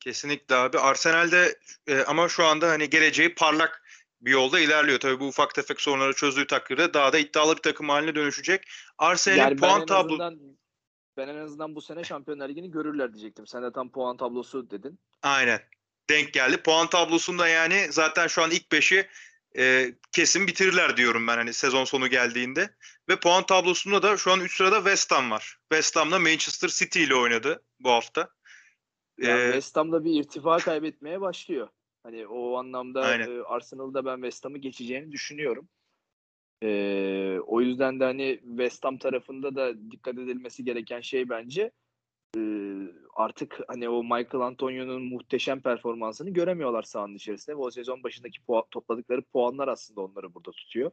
Kesinlikle abi. Arsenal'de e, ama şu anda hani geleceği parlak bir yolda ilerliyor. Tabii bu ufak tefek sorunları çözdüğü takdirde daha da iddialı bir takım haline dönüşecek. Arsenal'in Yani puan en tablo azından ben en azından bu sene Şampiyonlar Ligi'ni görürler diyecektim. Sen de tam puan tablosu dedin. Aynen. Denk geldi. Puan tablosunda yani zaten şu an ilk beşi e, kesin bitirirler diyorum ben hani sezon sonu geldiğinde. Ve puan tablosunda da şu an 3 sırada West Ham var. West Ham'da Manchester City ile oynadı bu hafta. Yani Ee, West Ham'da bir irtifa kaybetmeye başlıyor. Hani o anlamda Aynen. e, Arsenal'da ben West Ham'ı geçeceğini düşünüyorum. Ee, o yüzden de hani West Ham tarafında da dikkat edilmesi gereken şey bence e, artık hani o Michael Antonio'nun muhteşem performansını göremiyorlar sahanın içerisinde o sezon başındaki puan, topladıkları puanlar aslında onları burada tutuyor.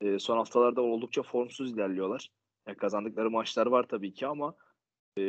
Ee, son haftalarda oldukça formsuz ilerliyorlar. Yani kazandıkları maçlar var tabii ki ama e,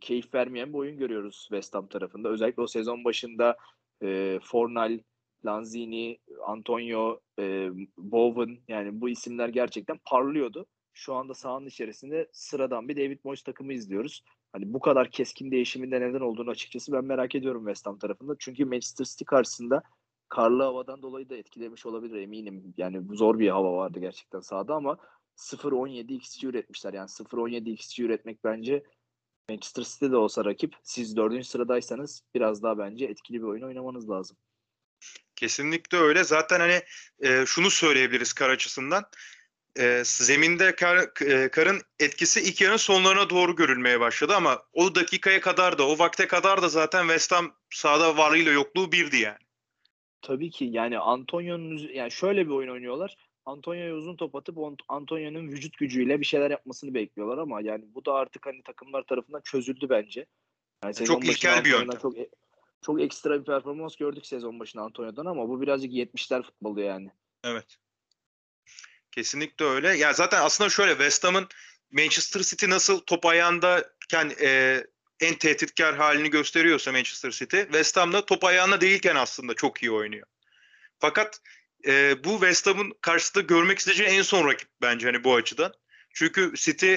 keyif vermeyen bir oyun görüyoruz West Ham tarafında. Özellikle o sezon başında e, Fornal, Lanzini, Antonio, e, Bowen yani bu isimler gerçekten parlıyordu. Şu anda sahanın içerisinde sıradan bir David Moyes takımı izliyoruz. Hani bu kadar keskin değişiminde neden olduğunu açıkçası ben merak ediyorum West Ham tarafında. Çünkü Manchester City karşısında karlı havadan dolayı da etkilemiş olabilir eminim. Yani zor bir hava vardı gerçekten sahada ama 0-17 XG üretmişler. Yani 0-17 XG üretmek bence Manchester City'de olsa rakip siz dördüncü sıradaysanız biraz daha bence etkili bir oyun oynamanız lazım. Kesinlikle öyle. Zaten hani e, şunu söyleyebiliriz kar açısından. E, zeminde kar, e, karın etkisi ilk yarının sonlarına doğru görülmeye başladı ama o dakikaya kadar da o vakte kadar da zaten West Ham sahada varlığıyla yokluğu birdi yani. Tabii ki yani Antonio'nun yani şöyle bir oyun oynuyorlar. Antonio'ya uzun top atıp Ant- Antonio'nun vücut gücüyle bir şeyler yapmasını bekliyorlar ama yani bu da artık hani takımlar tarafından çözüldü bence. Yani Çok ilkel bir yöntem. Çok, e- çok ekstra bir performans gördük sezon başında Antonio'dan ama bu birazcık 70'ler futbolu yani. Evet. Kesinlikle öyle. Ya zaten aslında şöyle West Ham'ın Manchester City nasıl top ayağındayken e, en tehditkar halini gösteriyorsa Manchester City, West Ham da top ayağında değilken aslında çok iyi oynuyor. Fakat e, bu West Ham'ın karşısında görmek isteyeceği en son rakip bence hani bu açıdan. Çünkü City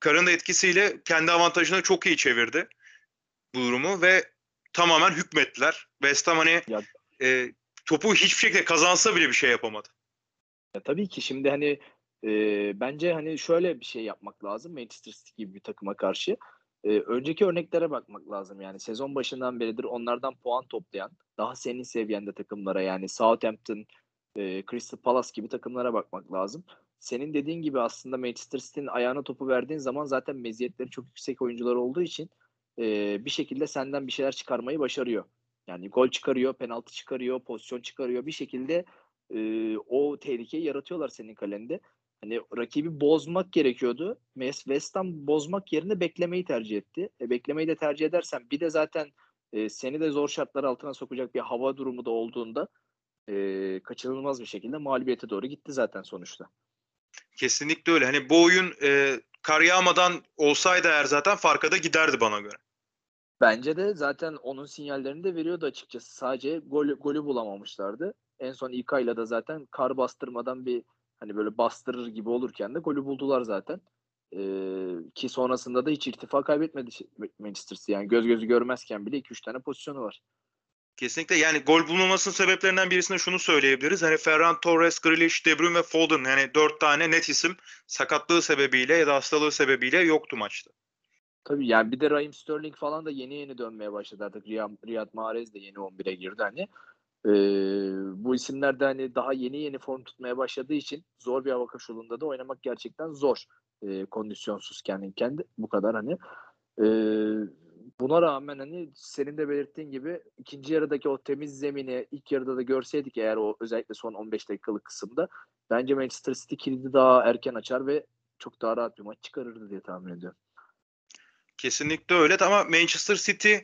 karın etkisiyle kendi avantajına çok iyi çevirdi bu durumu ve tamamen hükmettiler. West Ham hani Ya- e, topu hiçbir şekilde kazansa bile bir şey yapamadı. Ya tabii ki şimdi hani e, bence hani şöyle bir şey yapmak lazım Manchester City gibi bir takıma karşı. E, önceki örneklere bakmak lazım yani sezon başından beridir onlardan puan toplayan daha senin seviyende takımlara yani Southampton, e, Crystal Palace gibi takımlara bakmak lazım. Senin dediğin gibi aslında Manchester City'nin ayağına topu verdiğin zaman zaten meziyetleri çok yüksek oyuncular olduğu için e, bir şekilde senden bir şeyler çıkarmayı başarıyor. Yani gol çıkarıyor, penaltı çıkarıyor, pozisyon çıkarıyor. Bir şekilde e, o tehlikeyi yaratıyorlar senin kalende. Hani rakibi bozmak gerekiyordu. Mes- West Ham bozmak yerine beklemeyi tercih etti. E, beklemeyi de tercih edersen bir de zaten e, seni de zor şartlar altına sokacak bir hava durumu da olduğunda e, kaçınılmaz bir şekilde mağlubiyete doğru gitti zaten sonuçta. Kesinlikle öyle. Hani bu oyun e, kar yağmadan olsaydı eğer zaten farka da giderdi bana göre. Bence de zaten onun sinyallerini de veriyordu açıkçası. Sadece gol, golü bulamamışlardı. En son İlkay'la da zaten kar bastırmadan bir hani böyle bastırır gibi olurken de golü buldular zaten. Ee, ki sonrasında da hiç irtifa kaybetmedi Manchester City. Yani göz gözü görmezken bile 2-3 tane pozisyonu var. Kesinlikle yani gol bulunmamasının sebeplerinden birisinde şunu söyleyebiliriz. Hani Ferran Torres, Grealish, De Bruyne ve Foden yani dört tane net isim sakatlığı sebebiyle ya da hastalığı sebebiyle yoktu maçta. Tabii yani bir de Raheem Sterling falan da yeni yeni dönmeye başladı artık. Riyad, Riyad Mahrez de yeni 11'e girdi hani. Ee, bu isimler de hani daha yeni yeni form tutmaya başladığı için zor bir hava koşulunda da oynamak gerçekten zor. Ee, kondisyonsuz kendi kendi bu kadar hani. Ee, buna rağmen hani senin de belirttiğin gibi ikinci yarıdaki o temiz zemini ilk yarıda da görseydik eğer o özellikle son 15 dakikalık kısımda bence Manchester City kilidi daha erken açar ve çok daha rahat bir maç çıkarırdı diye tahmin ediyorum. Kesinlikle öyle ama Manchester City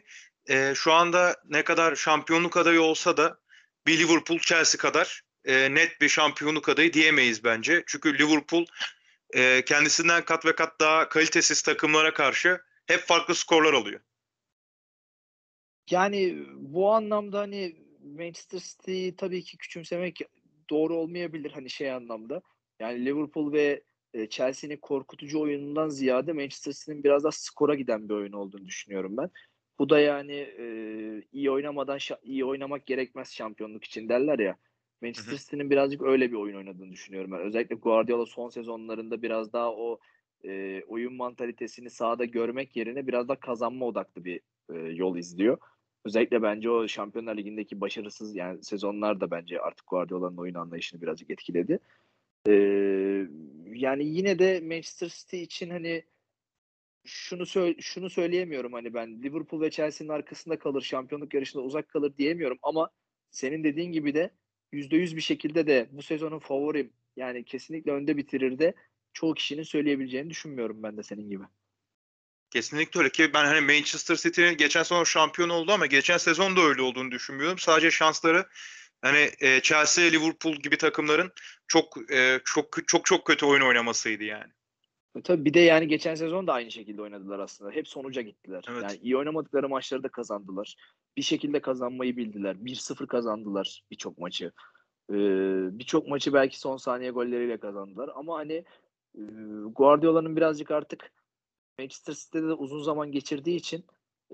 e, şu anda ne kadar şampiyonluk adayı olsa da bir Liverpool Chelsea kadar e, net bir şampiyonluk adayı diyemeyiz bence. Çünkü Liverpool e, kendisinden kat ve kat daha kalitesiz takımlara karşı hep farklı skorlar alıyor. Yani bu anlamda hani Manchester City tabii ki küçümsemek doğru olmayabilir hani şey anlamda. Yani Liverpool ve e, Chelsea'nin korkutucu oyunundan ziyade Manchester City'nin biraz daha skora giden bir oyun olduğunu düşünüyorum ben. Bu da yani e, iyi oynamadan iyi oynamak gerekmez şampiyonluk için derler ya. Manchester. City'nin birazcık öyle bir oyun oynadığını düşünüyorum ben. Özellikle Guardiola son sezonlarında biraz daha o e, oyun mantalitesini sahada görmek yerine biraz daha kazanma odaklı bir e, yol izliyor. Özellikle bence o Şampiyonlar Ligi'ndeki başarısız yani sezonlar da bence artık Guardiola'nın oyun anlayışını birazcık etkiledi. Ee, yani yine de Manchester City için hani şunu sö- şunu söyleyemiyorum hani ben Liverpool ve Chelsea'nin arkasında kalır, şampiyonluk yarışında uzak kalır diyemiyorum ama senin dediğin gibi de %100 bir şekilde de bu sezonun favorim yani kesinlikle önde bitirir de çoğu kişinin söyleyebileceğini düşünmüyorum ben de senin gibi. Kesinlikle öyle ki ben hani Manchester City geçen sezon şampiyon oldu ama geçen sezon da öyle olduğunu düşünmüyorum. Sadece şansları hani e, Chelsea, Liverpool gibi takımların çok e, çok çok çok kötü oyun oynamasıydı yani. E tabii bir de yani geçen sezon da aynı şekilde oynadılar aslında. Hep sonuca gittiler. Evet. Yani iyi oynamadıkları maçları da kazandılar. Bir şekilde kazanmayı bildiler. 1-0 kazandılar birçok maçı. Ee, birçok maçı belki son saniye golleriyle kazandılar. Ama hani e, Guardiola'nın birazcık artık Manchester City'de de uzun zaman geçirdiği için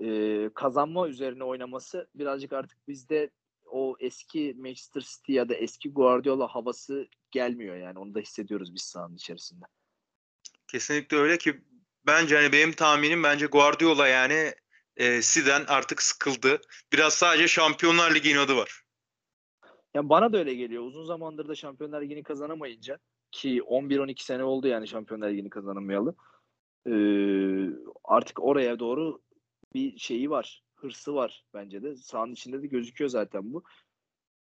e, kazanma üzerine oynaması birazcık artık bizde o eski Manchester City ya da eski Guardiola havası gelmiyor yani. Onu da hissediyoruz biz sahanın içerisinde. Kesinlikle öyle ki bence hani benim tahminim bence Guardiola yani e, Zidane artık sıkıldı. Biraz sadece Şampiyonlar Ligi inadı var. Yani bana da öyle geliyor. Uzun zamandır da Şampiyonlar Ligi'ni kazanamayınca ki 11-12 sene oldu yani Şampiyonlar Ligi'ni kazanamayalı. Ee, artık oraya doğru bir şeyi var. Hırsı var bence de. Sahanın içinde de gözüküyor zaten bu.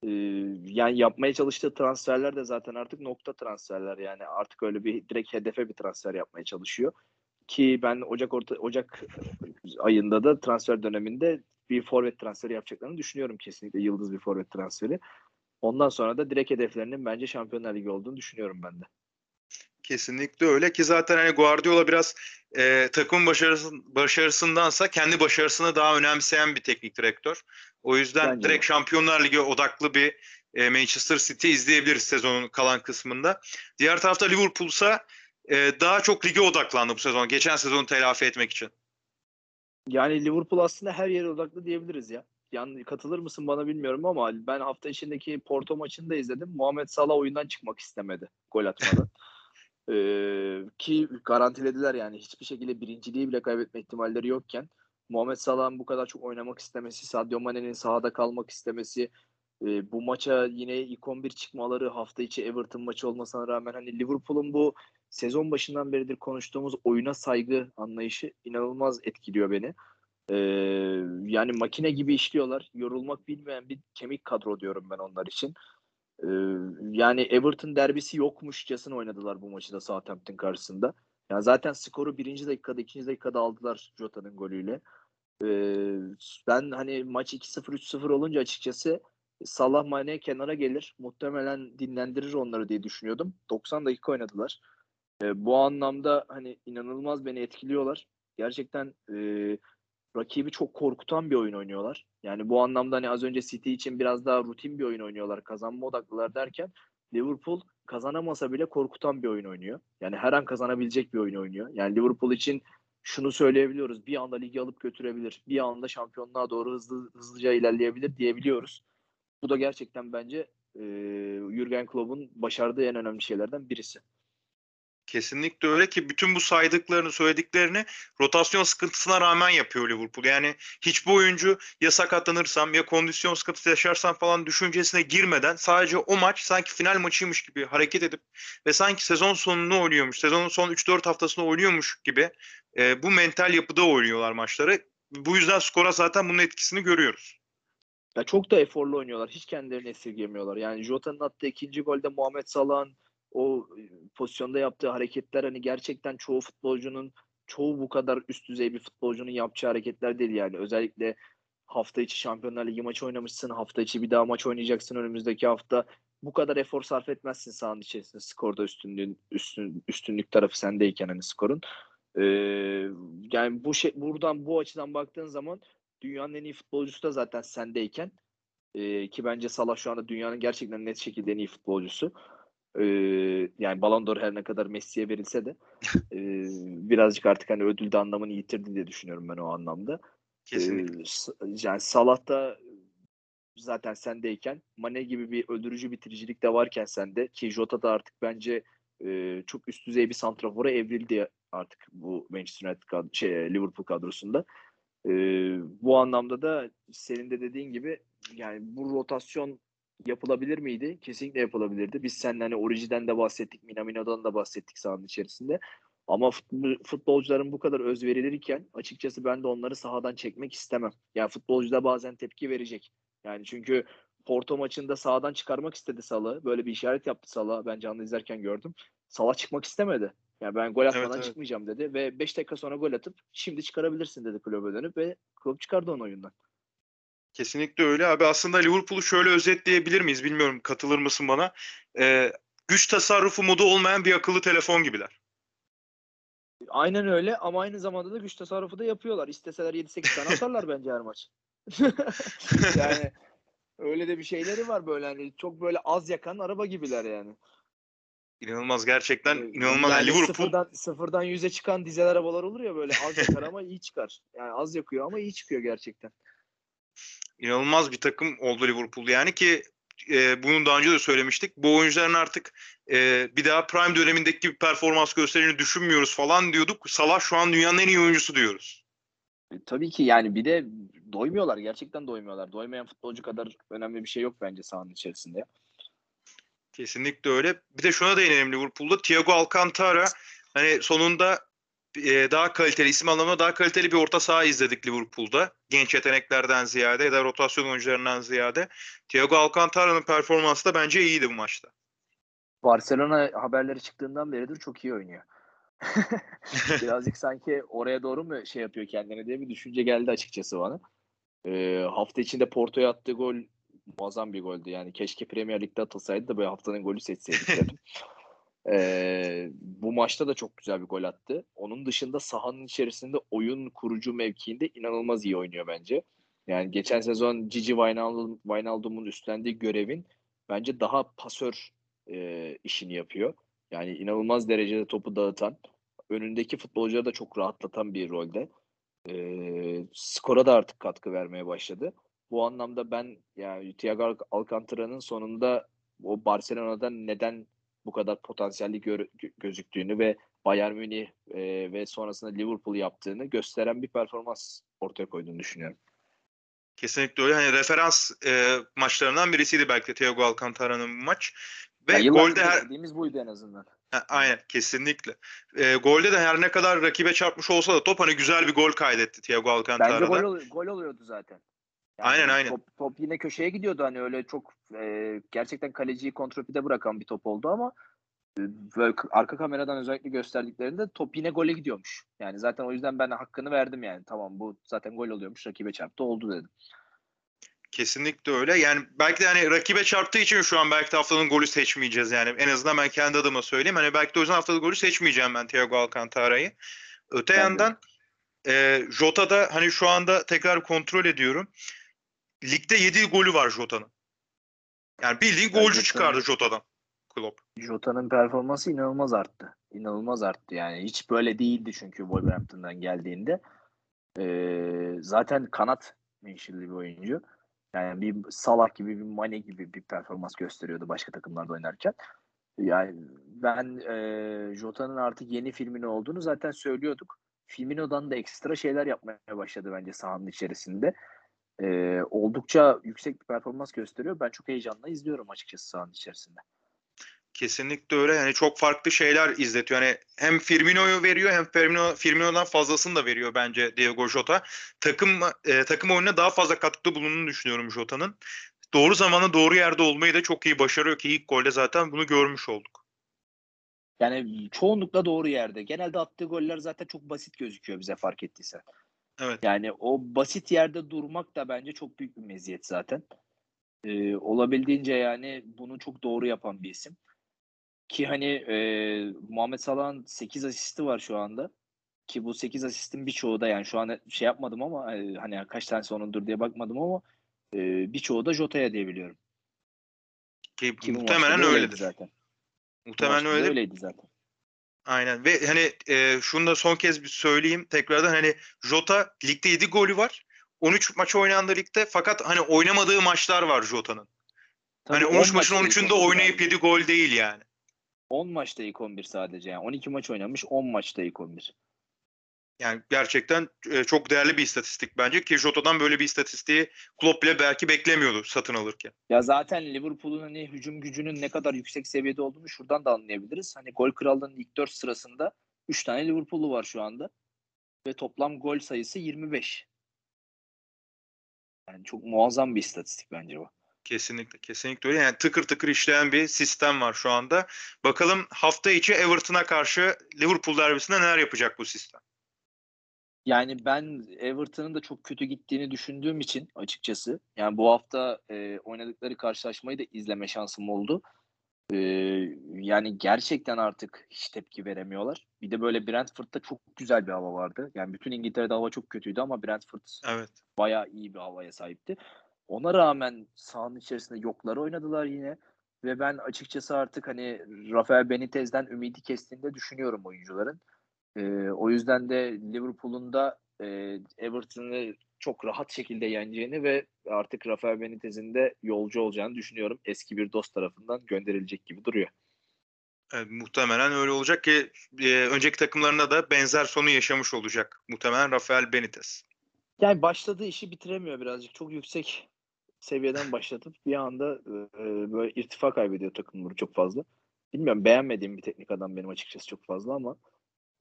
Ee, yani yapmaya çalıştığı transferler de zaten artık nokta transferler yani artık öyle bir direkt hedefe bir transfer yapmaya çalışıyor ki ben Ocak orta Ocak ayında da transfer döneminde bir forvet transferi yapacaklarını düşünüyorum kesinlikle yıldız bir forvet transferi. Ondan sonra da direkt hedeflerinin bence Şampiyonlar Ligi olduğunu düşünüyorum ben de. Kesinlikle öyle ki zaten hani Guardiola biraz e, takım başarısı, başarısındansa kendi başarısını daha önemseyen bir teknik direktör. O yüzden Bence direkt de. Şampiyonlar Ligi odaklı bir e, Manchester City izleyebiliriz sezonun kalan kısmında. Diğer tarafta Liverpool'sa e, daha çok lige odaklandı bu sezon. Geçen sezonu telafi etmek için. Yani Liverpool aslında her yere odaklı diyebiliriz ya. Yani katılır mısın bana bilmiyorum ama ben hafta içindeki Porto maçını da izledim. Muhammed Salah oyundan çıkmak istemedi gol atmadan. Ee, ki garantilediler yani hiçbir şekilde birinciliği bile kaybetme ihtimalleri yokken Muhammed Salah'ın bu kadar çok oynamak istemesi, Sadio Mane'nin sahada kalmak istemesi, e, bu maça yine ilk 11 çıkmaları hafta içi Everton maçı olmasına rağmen hani Liverpool'un bu sezon başından beridir konuştuğumuz oyuna saygı anlayışı inanılmaz etkiliyor beni. Ee, yani makine gibi işliyorlar. Yorulmak bilmeyen bir kemik kadro diyorum ben onlar için. Ee, yani Everton derbisi yokmuşçasına oynadılar bu maçı da Southampton karşısında. Yani zaten skoru birinci dakikada, ikinci dakikada aldılar Jota'nın golüyle. Ben hani maç 2-0, 3-0 olunca açıkçası Salah Mane kenara gelir. Muhtemelen dinlendirir onları diye düşünüyordum. 90 dakika oynadılar. Ee, bu anlamda hani inanılmaz beni etkiliyorlar. Gerçekten e, rakibi çok korkutan bir oyun oynuyorlar. Yani bu anlamda hani az önce City için biraz daha rutin bir oyun oynuyorlar. Kazanma odaklılar derken Liverpool kazanamasa bile korkutan bir oyun oynuyor. Yani her an kazanabilecek bir oyun oynuyor. Yani Liverpool için şunu söyleyebiliyoruz. Bir anda ligi alıp götürebilir. Bir anda şampiyonluğa doğru hızlı hızlıca ilerleyebilir diyebiliyoruz. Bu da gerçekten bence e, Jurgen Klopp'un başardığı en önemli şeylerden birisi. Kesinlikle öyle ki bütün bu saydıklarını söylediklerini rotasyon sıkıntısına rağmen yapıyor Liverpool. Yani hiçbir oyuncu ya sakatlanırsam ya kondisyon sıkıntısı yaşarsam falan düşüncesine girmeden sadece o maç sanki final maçıymış gibi hareket edip ve sanki sezon sonunu oynuyormuş, sezonun son 3-4 haftasını oynuyormuş gibi e, bu mental yapıda oynuyorlar maçları. Bu yüzden skora zaten bunun etkisini görüyoruz. Ya çok da eforlu oynuyorlar. Hiç kendilerini esirgemiyorlar. Yani Jota'nın attığı ikinci golde Muhammed Salah'ın o pozisyonda yaptığı hareketler hani gerçekten çoğu futbolcunun çoğu bu kadar üst düzey bir futbolcunun yapacağı hareketler değil yani. Özellikle hafta içi Şampiyonlar Ligi maçı oynamışsın. Hafta içi bir daha maç oynayacaksın önümüzdeki hafta. Bu kadar efor sarf etmezsin sahanın içerisinde skorda üstünlüğün, üstün, üstünlük tarafı sendeyken hani skorun. Ee, yani bu şey buradan bu açıdan baktığın zaman dünyanın en iyi futbolcusu da zaten sendeyken e, ki bence Salah şu anda dünyanın gerçekten net şekilde en iyi futbolcusu. E, yani Ballon d'Or her ne kadar Messi'ye verilse de e, birazcık artık hani ödülde anlamını yitirdi diye düşünüyorum ben o anlamda. Kesinlikle. E, yani Salah da zaten sendeyken Mane gibi bir öldürücü bitiricilik de varken sende ki Jota da artık bence e, çok üst düzey bir santrafora evrildi artık bu Manchester United kad- şey Liverpool kadrosunda. E, bu anlamda da senin de dediğin gibi yani bu rotasyon yapılabilir miydi? Kesinlikle yapılabilirdi. Biz seninle hani Oriji'den de bahsettik, Minamino'dan da bahsettik sahanın içerisinde. Ama futbolcuların bu kadar özverilirken açıkçası ben de onları sahadan çekmek istemem. Yani futbolcu da bazen tepki verecek. Yani çünkü Porto maçında sahadan çıkarmak istedi Salah. Böyle bir işaret yaptı Salah. Ben canlı izlerken gördüm. Salah çıkmak istemedi. Yani ben gol atmadan evet, evet. çıkmayacağım dedi ve 5 dakika sonra gol atıp şimdi çıkarabilirsin dedi kulübe dönüp ve kulüp çıkardı onu oyundan. Kesinlikle öyle abi. Aslında Liverpool'u şöyle özetleyebilir miyiz? Bilmiyorum katılır mısın bana? Ee, güç tasarrufu modu olmayan bir akıllı telefon gibiler. Aynen öyle ama aynı zamanda da güç tasarrufu da yapıyorlar. İsteseler 7-8 tane atarlar bence her maç. yani öyle de bir şeyleri var böyle hani çok böyle az yakan araba gibiler yani. İnanılmaz gerçekten inanılmaz. Yani Liverpool sıfırdan sıfırdan yüze çıkan dizel arabalar olur ya böyle az yakar ama iyi çıkar. Yani az yakıyor ama iyi çıkıyor gerçekten. İnanılmaz bir takım oldu Liverpool yani ki e, bunu daha önce de söylemiştik. Bu oyuncuların artık e, bir daha prime dönemindeki gibi performans göstereceğini düşünmüyoruz falan diyorduk. Salah şu an dünyanın en iyi oyuncusu diyoruz. E, tabii ki yani bir de doymuyorlar. Gerçekten doymuyorlar. Doymayan futbolcu kadar önemli bir şey yok bence sahanın içerisinde. Kesinlikle öyle. Bir de şuna değinelim Liverpool'da. Thiago Alcantara hani sonunda e, daha kaliteli isim anlamında daha kaliteli bir orta saha izledik Liverpool'da. Genç yeteneklerden ziyade ya da rotasyon oyuncularından ziyade. Thiago Alcantara'nın performansı da bence iyiydi bu maçta. Barcelona haberleri çıktığından beridir çok iyi oynuyor. Birazcık sanki oraya doğru mu şey yapıyor kendine diye bir düşünce geldi açıkçası bana. Ee, hafta içinde Porto'ya attığı gol muazzam bir goldü. Yani keşke Premier Lig'de atılsaydı da böyle haftanın golü seçseydik dedim. Ee, bu maçta da çok güzel bir gol attı. Onun dışında sahanın içerisinde oyun kurucu mevkiinde inanılmaz iyi oynuyor bence. Yani geçen sezon Gigi Wijnaldum, Wijnaldum'un üstlendiği görevin bence daha pasör e, işini yapıyor. Yani inanılmaz derecede topu dağıtan, önündeki futbolcuları da çok rahatlatan bir rolde. E, skora da artık katkı vermeye başladı. Bu anlamda ben yani Thiago Alcantara'nın sonunda o Barcelona'da neden bu kadar potansiyelli gör, gözüktüğünü ve Bayern Münih e, ve sonrasında Liverpool yaptığını gösteren bir performans ortaya koyduğunu düşünüyorum. Kesinlikle öyle. Hani referans e, maçlarından birisiydi belki de Thiago Alcantara'nın bu maç. Ve ya golde her dediğimiz buydu en azından. Ha, aynen kesinlikle. E, golde de her ne kadar rakibe çarpmış olsa da top hani güzel bir gol kaydetti Thiago Alcantara'da. Bence gol, gol oluyordu zaten. Yani aynen aynen. Top, top yine köşeye gidiyordu hani öyle çok e, gerçekten kaleciyi kontrpide bırakan bir top oldu ama e, böyle arka kameradan özellikle gösterdiklerinde top yine gole gidiyormuş. Yani zaten o yüzden ben hakkını verdim yani. Tamam bu zaten gol oluyormuş rakibe çarptı oldu dedim. Kesinlikle öyle. Yani belki de hani rakibe çarptığı için şu an belki de haftanın golü seçmeyeceğiz yani. En azından ben kendi adıma söyleyeyim. Hani belki de o yüzden haftanın golü seçmeyeceğim ben Thiago Alcantara'yı. Öte ben yandan e, Jota'da hani şu anda tekrar kontrol ediyorum ligde yediği golü var Jota'nın. Yani bildiğin golcü Jota'nın, çıkardı Jota'dan Klopp. Jota'nın performansı inanılmaz arttı. İnanılmaz arttı yani. Hiç böyle değildi çünkü Wolverhampton'dan geldiğinde. Ee, zaten kanat menşilli bir oyuncu. Yani bir Salah gibi bir Mane gibi bir performans gösteriyordu başka takımlarda oynarken. Yani ben e, Jota'nın artık yeni filmin olduğunu zaten söylüyorduk. Firmino'dan da ekstra şeyler yapmaya başladı bence sahanın içerisinde e, oldukça yüksek bir performans gösteriyor. Ben çok heyecanla izliyorum açıkçası sahanın içerisinde. Kesinlikle öyle. Yani çok farklı şeyler izletiyor. Yani hem Firmino'yu veriyor hem Firmino, Firmino'dan fazlasını da veriyor bence Diego Jota. Takım e, takım oyununa daha fazla katkıda bulunduğunu düşünüyorum Jota'nın. Doğru zamanda doğru yerde olmayı da çok iyi başarıyor ki ilk golde zaten bunu görmüş olduk. Yani çoğunlukla doğru yerde. Genelde attığı goller zaten çok basit gözüküyor bize fark ettiyse. Evet. Yani o basit yerde durmak da bence çok büyük bir meziyet zaten. Ee, olabildiğince yani bunu çok doğru yapan bir isim. Ki hani e, Muhammed Salah'ın 8 asisti var şu anda. Ki bu 8 asistin birçoğu da yani şu an şey yapmadım ama e, hani kaç tanesi onundur diye bakmadım ama e, birçoğu da Jota'ya diyebiliyorum. Ki, Ki muhtemelen öyledir. Zaten. Muhtemelen öyle. Öyleydi zaten. Aynen ve hani e, şunu da son kez bir söyleyeyim tekrardan hani Jota ligde 7 golü var. 13 maç oynandı ligde fakat hani oynamadığı maçlar var Jota'nın. Hani 13 maçın 13'ünde oynayıp 7 gol değil yani. 10 maçta ilk 11 sadece yani 12 maç oynamış 10 maçta ilk 11. Yani gerçekten e, çok değerli bir istatistik bence ki Jota'dan böyle bir istatistiği Klopp bile belki beklemiyordu satın alırken. Ya zaten Liverpool'un hani hücum gücünün ne kadar yüksek seviyede olduğunu şuradan da anlayabiliriz. Hani gol krallığının ilk 4 sırasında 3 tane Liverpool'lu var şu anda. Ve toplam gol sayısı 25. Yani çok muazzam bir istatistik bence bu. Kesinlikle, kesinlikle öyle. Yani tıkır tıkır işleyen bir sistem var şu anda. Bakalım hafta içi Everton'a karşı Liverpool derbisinde neler yapacak bu sistem? Yani ben Everton'ın da çok kötü gittiğini düşündüğüm için açıkçası yani bu hafta e, oynadıkları karşılaşmayı da izleme şansım oldu. E, yani gerçekten artık hiç tepki veremiyorlar. Bir de böyle Brentford'da çok güzel bir hava vardı. Yani bütün İngiltere'de hava çok kötüydü ama Brentford Evet. bayağı iyi bir havaya sahipti. Ona rağmen sahanın içerisinde yokları oynadılar yine. Ve ben açıkçası artık hani Rafael Benitez'den ümidi kestiğini de düşünüyorum oyuncuların. Ee, o yüzden de Liverpool'un da e, Everton'ı çok rahat şekilde yeneceğini ve artık Rafael Benitez'in de yolcu olacağını düşünüyorum. Eski bir dost tarafından gönderilecek gibi duruyor. Evet, muhtemelen öyle olacak ki e, önceki takımlarında da benzer sonu yaşamış olacak. Muhtemelen Rafael Benitez. Yani başladığı işi bitiremiyor birazcık. Çok yüksek seviyeden başlatıp bir anda e, böyle irtifa kaybediyor takımları çok fazla. Bilmiyorum beğenmediğim bir teknik adam benim açıkçası çok fazla ama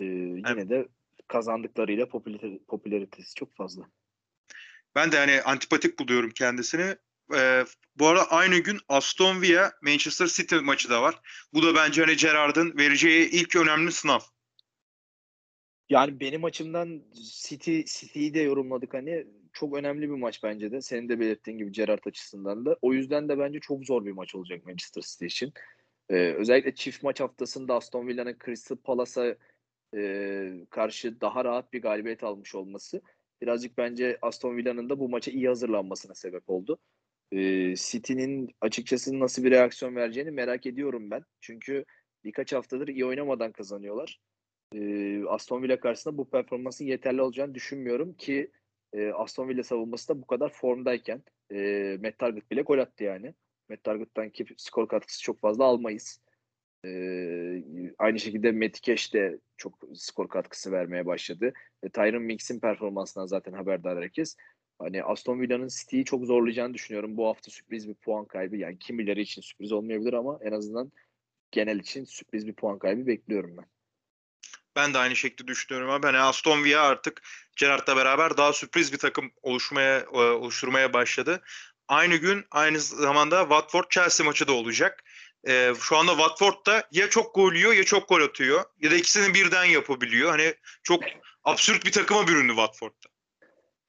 e, yine evet. de kazandıklarıyla popülarite, popülaritesi çok fazla. Ben de hani antipatik buluyorum kendisini. Ee, bu arada aynı gün Aston Villa Manchester City maçı da var. Bu da bence hani Gerrard'ın vereceği ilk önemli sınav. Yani benim açımdan City City'yi de yorumladık hani çok önemli bir maç bence de. Senin de belirttiğin gibi Gerrard açısından da. O yüzden de bence çok zor bir maç olacak Manchester City için. Ee, özellikle çift maç haftasında Aston Villa'nın Crystal Palace'a e, karşı daha rahat bir galibiyet almış olması birazcık bence Aston Villa'nın da bu maça iyi hazırlanmasına sebep oldu. Ee, City'nin açıkçası nasıl bir reaksiyon vereceğini merak ediyorum ben. Çünkü birkaç haftadır iyi oynamadan kazanıyorlar. Ee, Aston Villa karşısında bu performansın yeterli olacağını düşünmüyorum ki e, Aston Villa savunması da bu kadar formdayken e, Matt Target bile gol attı yani. Matt Target'tan ki skor katkısı çok fazla almayız. E, aynı şekilde Metikeş de çok skor katkısı vermeye başladı. E, Tyron Mix'in performansından zaten haberdar herkes. Hani Aston Villa'nın City'yi çok zorlayacağını düşünüyorum. Bu hafta sürpriz bir puan kaybı. Yani kimileri için sürpriz olmayabilir ama en azından genel için sürpriz bir puan kaybı bekliyorum ben. Ben de aynı şekilde düşünüyorum abi. Hani Aston Villa artık Gerrard'la beraber daha sürpriz bir takım oluşmaya oluşturmaya başladı. Aynı gün aynı zamanda Watford Chelsea maçı da olacak. Ee, şu anda Watford da ya çok gol yiyor ya çok gol atıyor. Ya da ikisini birden yapabiliyor. Hani çok absürt bir takıma büründü Watford'da.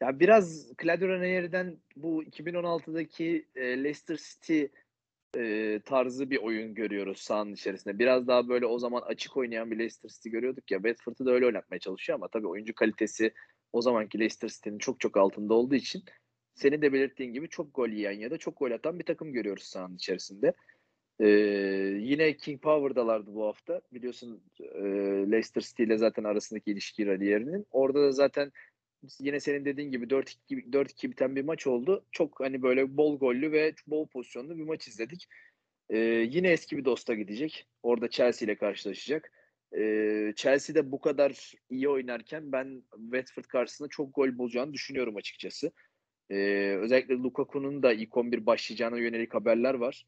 Ya biraz Claudio Ranieri'den bu 2016'daki e, Leicester City e, tarzı bir oyun görüyoruz sahanın içerisinde. Biraz daha böyle o zaman açık oynayan bir Leicester City görüyorduk ya. Bedford'u da öyle oynatmaya çalışıyor ama tabii oyuncu kalitesi o zamanki Leicester City'nin çok çok altında olduğu için senin de belirttiğin gibi çok gol yiyen ya da çok gol atan bir takım görüyoruz sahanın içerisinde. Ee, yine King Power'dalardı bu hafta. Biliyorsun e, Leicester City ile zaten arasındaki ilişki Radier'inin. Orada da zaten yine senin dediğin gibi 4-2 4-2 biten bir maç oldu. Çok hani böyle bol gollü ve bol pozisyonlu bir maç izledik. Ee, yine eski bir dosta gidecek. Orada Chelsea ile karşılaşacak. Ee, Chelsea'de bu kadar iyi oynarken ben Watford karşısında çok gol bulacağını düşünüyorum açıkçası. Ee, özellikle Lukaku'nun da ilk 11 başlayacağına yönelik haberler var.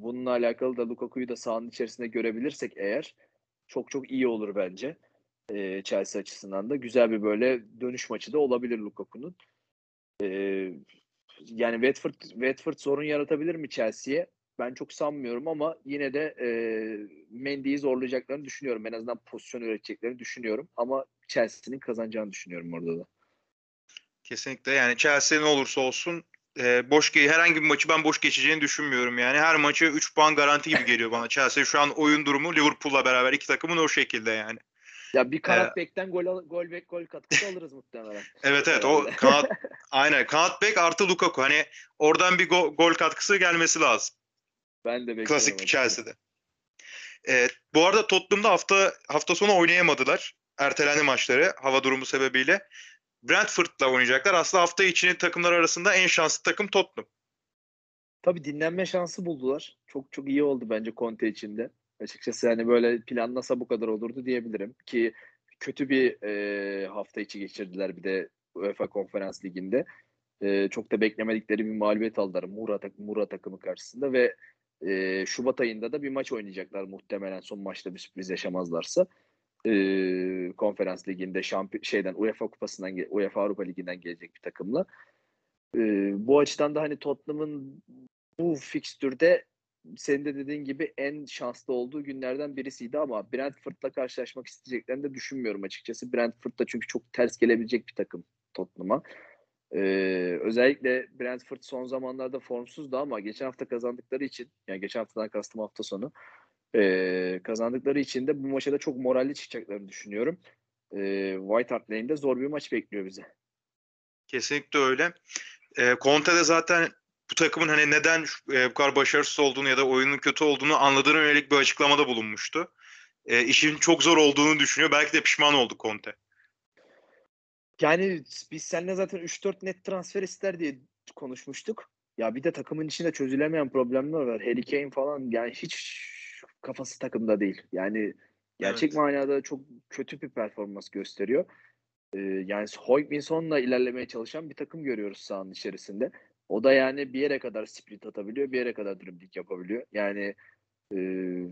Bununla alakalı da Lukaku'yu da sahanın içerisinde görebilirsek eğer çok çok iyi olur bence e, Chelsea açısından da güzel bir böyle dönüş maçı da olabilir Lukaku'nun. E, yani Watford, Watford sorun yaratabilir mi Chelsea'ye? Ben çok sanmıyorum ama yine de e, Mendy'yi zorlayacaklarını düşünüyorum. En azından pozisyon üreteceklerini düşünüyorum. Ama Chelsea'nin kazanacağını düşünüyorum orada da. Kesinlikle yani Chelsea ne olursa olsun e, boş herhangi bir maçı ben boş geçeceğini düşünmüyorum yani. Her maçı 3 puan garanti gibi geliyor bana. Chelsea şu an oyun durumu Liverpool'la beraber iki takımın o şekilde yani. Ya bir kanat ee, bekten gol gol bek gol katkısı alırız muhtemelen. evet evet o kanat aynen kanat bek artı Lukaku hani oradan bir go, gol katkısı gelmesi lazım. Ben de bekliyorum. Klasik bir Chelsea'de. Evet, bu arada Tottenham'da hafta hafta sonu oynayamadılar. Ertelendi maçları hava durumu sebebiyle. Brentford'la oynayacaklar. Aslında hafta içinin takımlar arasında en şanslı takım Tottenham. Tabii dinlenme şansı buldular. Çok çok iyi oldu bence Conte için de. Açıkçası hani böyle planlasa bu kadar olurdu diyebilirim ki kötü bir e, hafta içi geçirdiler bir de UEFA Konferans Ligi'nde. E, çok da beklemedikleri bir mağlubiyet aldılar Mura, tak Mura takımı karşısında ve e, Şubat ayında da bir maç oynayacaklar muhtemelen son maçta bir sürpriz yaşamazlarsa. Ee, konferans liginde şampiyon şeyden UEFA kupasından UEFA Avrupa Ligi'nden gelecek bir takımla. Ee, bu açıdan da hani Tottenham'ın bu fikstürde senin de dediğin gibi en şanslı olduğu günlerden birisiydi ama Brentford'la karşılaşmak isteyeceklerini de düşünmüyorum açıkçası. Brentford da çünkü çok ters gelebilecek bir takım Tottenham'a. Ee, özellikle Brentford son zamanlarda formsuzdu ama geçen hafta kazandıkları için yani geçen haftadan kastım hafta sonu e, kazandıkları için de bu maça da çok moralli çıkacaklarını düşünüyorum. E, White Hart Lane'de zor bir maç bekliyor bize. Kesinlikle öyle. E, Conte de zaten bu takımın hani neden e, bu kadar başarısız olduğunu ya da oyunun kötü olduğunu anladığına yönelik bir açıklamada bulunmuştu. E, işin çok zor olduğunu düşünüyor. Belki de pişman oldu Conte. Yani biz seninle zaten 3-4 net transfer ister diye konuşmuştuk. Ya bir de takımın içinde çözülemeyen problemler var. Harry Kane falan yani hiç kafası takımda değil. Yani gerçek evet. manada çok kötü bir performans gösteriyor. Ee, yani Hoybinson'la ilerlemeye çalışan bir takım görüyoruz sahanın içerisinde. O da yani bir yere kadar sprint atabiliyor, bir yere kadar dribbling yapabiliyor. Yani e,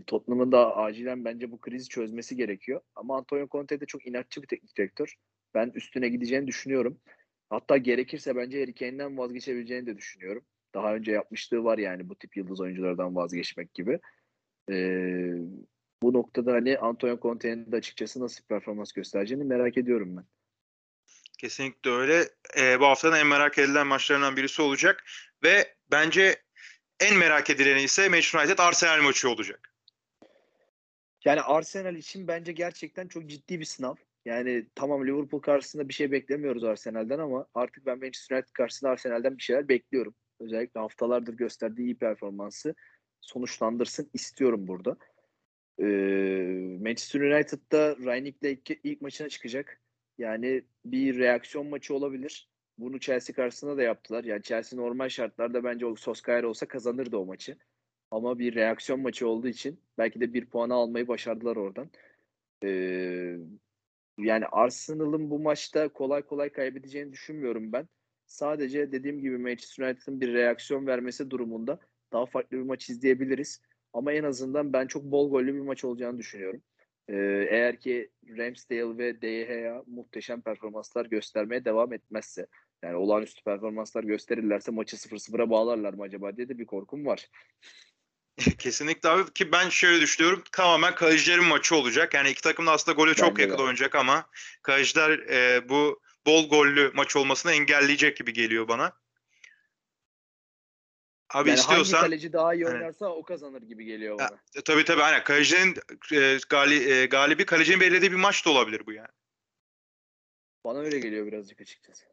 Tottenham'ın da acilen bence bu krizi çözmesi gerekiyor. Ama Antonio Conte de çok inatçı bir teknik direktör. Ben üstüne gideceğini düşünüyorum. Hatta gerekirse bence Harry Kane'den vazgeçebileceğini de düşünüyorum. Daha önce yapmışlığı var yani bu tip yıldız oyunculardan vazgeçmek gibi. Ee, bu noktada hani Antonio Conte'nin de açıkçası nasıl bir performans göstereceğini merak ediyorum ben. Kesinlikle öyle. Ee, bu haftanın en merak edilen maçlarından birisi olacak. Ve bence en merak edileni ise Manchester United Arsenal maçı olacak. Yani Arsenal için bence gerçekten çok ciddi bir sınav. Yani tamam Liverpool karşısında bir şey beklemiyoruz Arsenal'den ama artık ben Manchester United karşısında Arsenal'den bir şeyler bekliyorum. Özellikle haftalardır gösterdiği iyi performansı sonuçlandırsın istiyorum burada. Ee, Manchester United'da Rangnick'le ilk, ilk maçına çıkacak. Yani bir reaksiyon maçı olabilir. Bunu Chelsea karşısında da yaptılar. Yani Chelsea normal şartlarda bence o Solskjaer olsa kazanırdı o maçı. Ama bir reaksiyon maçı olduğu için belki de bir puanı almayı başardılar oradan. Ee, yani Arsenal'ın bu maçta kolay kolay kaybedeceğini düşünmüyorum ben. Sadece dediğim gibi Manchester United'ın bir reaksiyon vermesi durumunda daha farklı bir maç izleyebiliriz. Ama en azından ben çok bol gollü bir maç olacağını düşünüyorum. Ee, eğer ki Ramsdale ve Gea muhteşem performanslar göstermeye devam etmezse yani olağanüstü performanslar gösterirlerse maçı 0-0'a bağlarlar mı acaba diye de bir korkum var. Kesinlikle abi ki ben şöyle düşünüyorum tamamen kalecilerin maçı olacak. Yani iki takım da aslında gole çok yakın oynayacak ama kaleciler e, bu bol gollü maç olmasını engelleyecek gibi geliyor bana. Abi yani istiyorsan hangi kaleci daha iyi oynarsa hani, o kazanır gibi geliyor bana. Ya, tabii tabii aynen. Kalecinin e, gali, e, galibi kalecinin belirlediği bir maç da olabilir bu yani. Bana öyle geliyor birazcık açıkçası.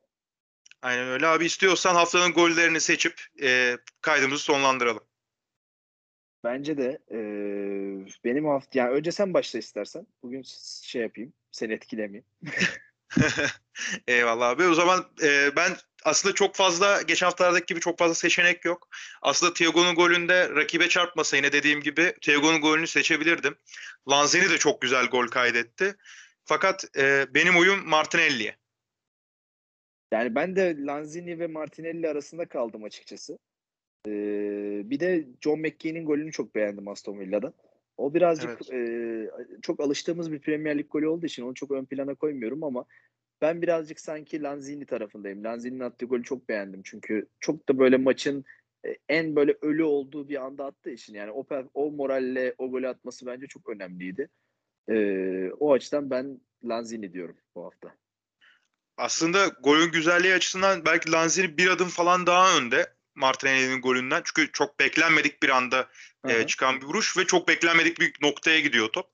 Aynen öyle. Abi istiyorsan haftanın gollerini seçip e, kaydımızı sonlandıralım. Bence de e, benim hafta yani önce sen başla istersen. Bugün şey yapayım. Seni etkilemeyeyim. Eyvallah abi. O zaman e, ben aslında çok fazla geçen haftalardaki gibi çok fazla seçenek yok. Aslında Thiago'nun golünde rakibe çarpmasa yine dediğim gibi Thiago'nun golünü seçebilirdim. Lanzini de çok güzel gol kaydetti. Fakat e, benim oyum Martinelli'ye. Yani ben de Lanzini ve Martinelli arasında kaldım açıkçası. Ee, bir de John McKee'nin golünü çok beğendim Aston Villa'da. O birazcık evet. e, çok alıştığımız bir Premier Lig golü olduğu için onu çok ön plana koymuyorum ama ben birazcık sanki Lanzini tarafındayım. Lanzini'nin attığı golü çok beğendim. Çünkü çok da böyle maçın e, en böyle ölü olduğu bir anda attığı için yani o, o moralle o golü atması bence çok önemliydi. Ee, o açıdan ben Lanzini diyorum bu hafta. Aslında golün güzelliği açısından belki Lanzini bir adım falan daha önde Martinelli'nin golünden. Çünkü çok beklenmedik bir anda e, çıkan bir vuruş ve çok beklenmedik bir noktaya gidiyor top.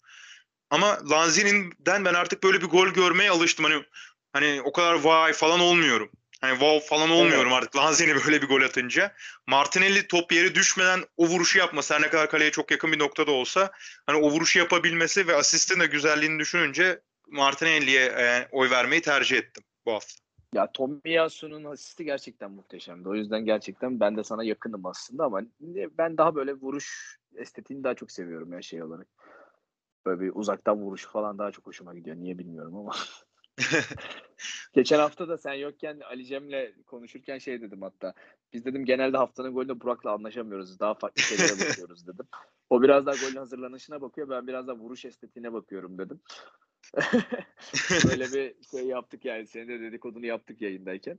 Ama Lanzini'den ben artık böyle bir gol görmeye alıştım. Hani hani o kadar vay falan olmuyorum. Hani wow falan olmuyorum evet. artık Lanzini böyle bir gol atınca. Martinelli top yeri düşmeden o vuruşu yapması her ne kadar kaleye çok yakın bir noktada olsa hani o vuruşu yapabilmesi ve asistin de güzelliğini düşününce Martinelli'ye e, oy vermeyi tercih ettim bu hafta. Ya Tomiyasu'nun asisti gerçekten muhteşemdi. O yüzden gerçekten ben de sana yakınım aslında ama ben daha böyle vuruş estetiğini daha çok seviyorum ya şey olarak. Böyle bir uzaktan vuruş falan daha çok hoşuma gidiyor. Niye bilmiyorum ama. Geçen hafta da sen yokken Ali Cem'le konuşurken şey dedim hatta. Biz dedim genelde haftanın golünde Burak'la anlaşamıyoruz. Daha farklı şeylere bakıyoruz dedim. O biraz daha golün hazırlanışına bakıyor. Ben biraz daha vuruş estetiğine bakıyorum dedim. Böyle bir şey yaptık yani. Senin de dedikodunu yaptık yayındayken.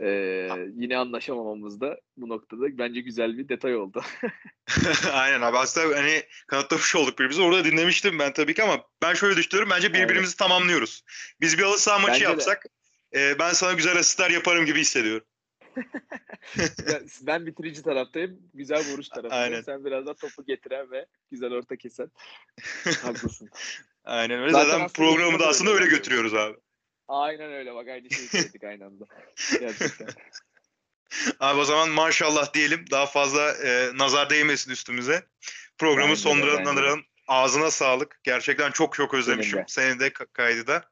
Ee, yine anlaşamamamız da bu noktada bence güzel bir detay oldu. Aynen abi aslında hani kanıtlamış olduk birbirimizi. Orada dinlemiştim ben tabii ki ama ben şöyle düşünüyorum. Bence birbirimizi tamamlıyoruz. Biz bir halı saha maçı Bence de. yapsak e, ben sana güzel asistler yaparım gibi hissediyorum. ben, bitirici taraftayım. Güzel vuruş tarafındayım. Aynen. Sen biraz da topu getiren ve güzel orta kesen. Haklısın. Aynen öyle. Zaten Zaten, aslında programı da da aslında öyle. götürüyoruz abi. Aynen öyle bak aynı şeyi söyledik aynı anda. Gerçekten. Abi o zaman maşallah diyelim. Daha fazla e, nazar değmesin üstümüze. Programı Bence sonlandıralım. Ağzına sağlık. Gerçekten çok çok özlemişim. Senin de ka- kaydı da.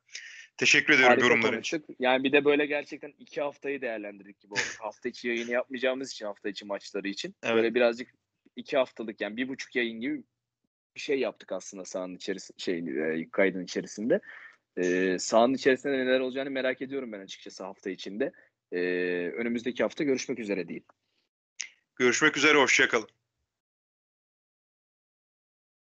Teşekkür ediyorum Harika yorumların için. konuştuk. Yani bir de böyle gerçekten iki haftayı değerlendirdik gibi oldu. Hafta içi yayını yapmayacağımız için hafta içi maçları için. Evet. Böyle birazcık iki haftalık yani bir buçuk yayın gibi şey yaptık aslında sahanın içerisinde şey e, kaydın içerisinde. Ee, sahanın içerisinde neler olacağını merak ediyorum ben açıkçası hafta içinde. Ee, önümüzdeki hafta görüşmek üzere diyeyim. Görüşmek üzere. Hoşçakalın.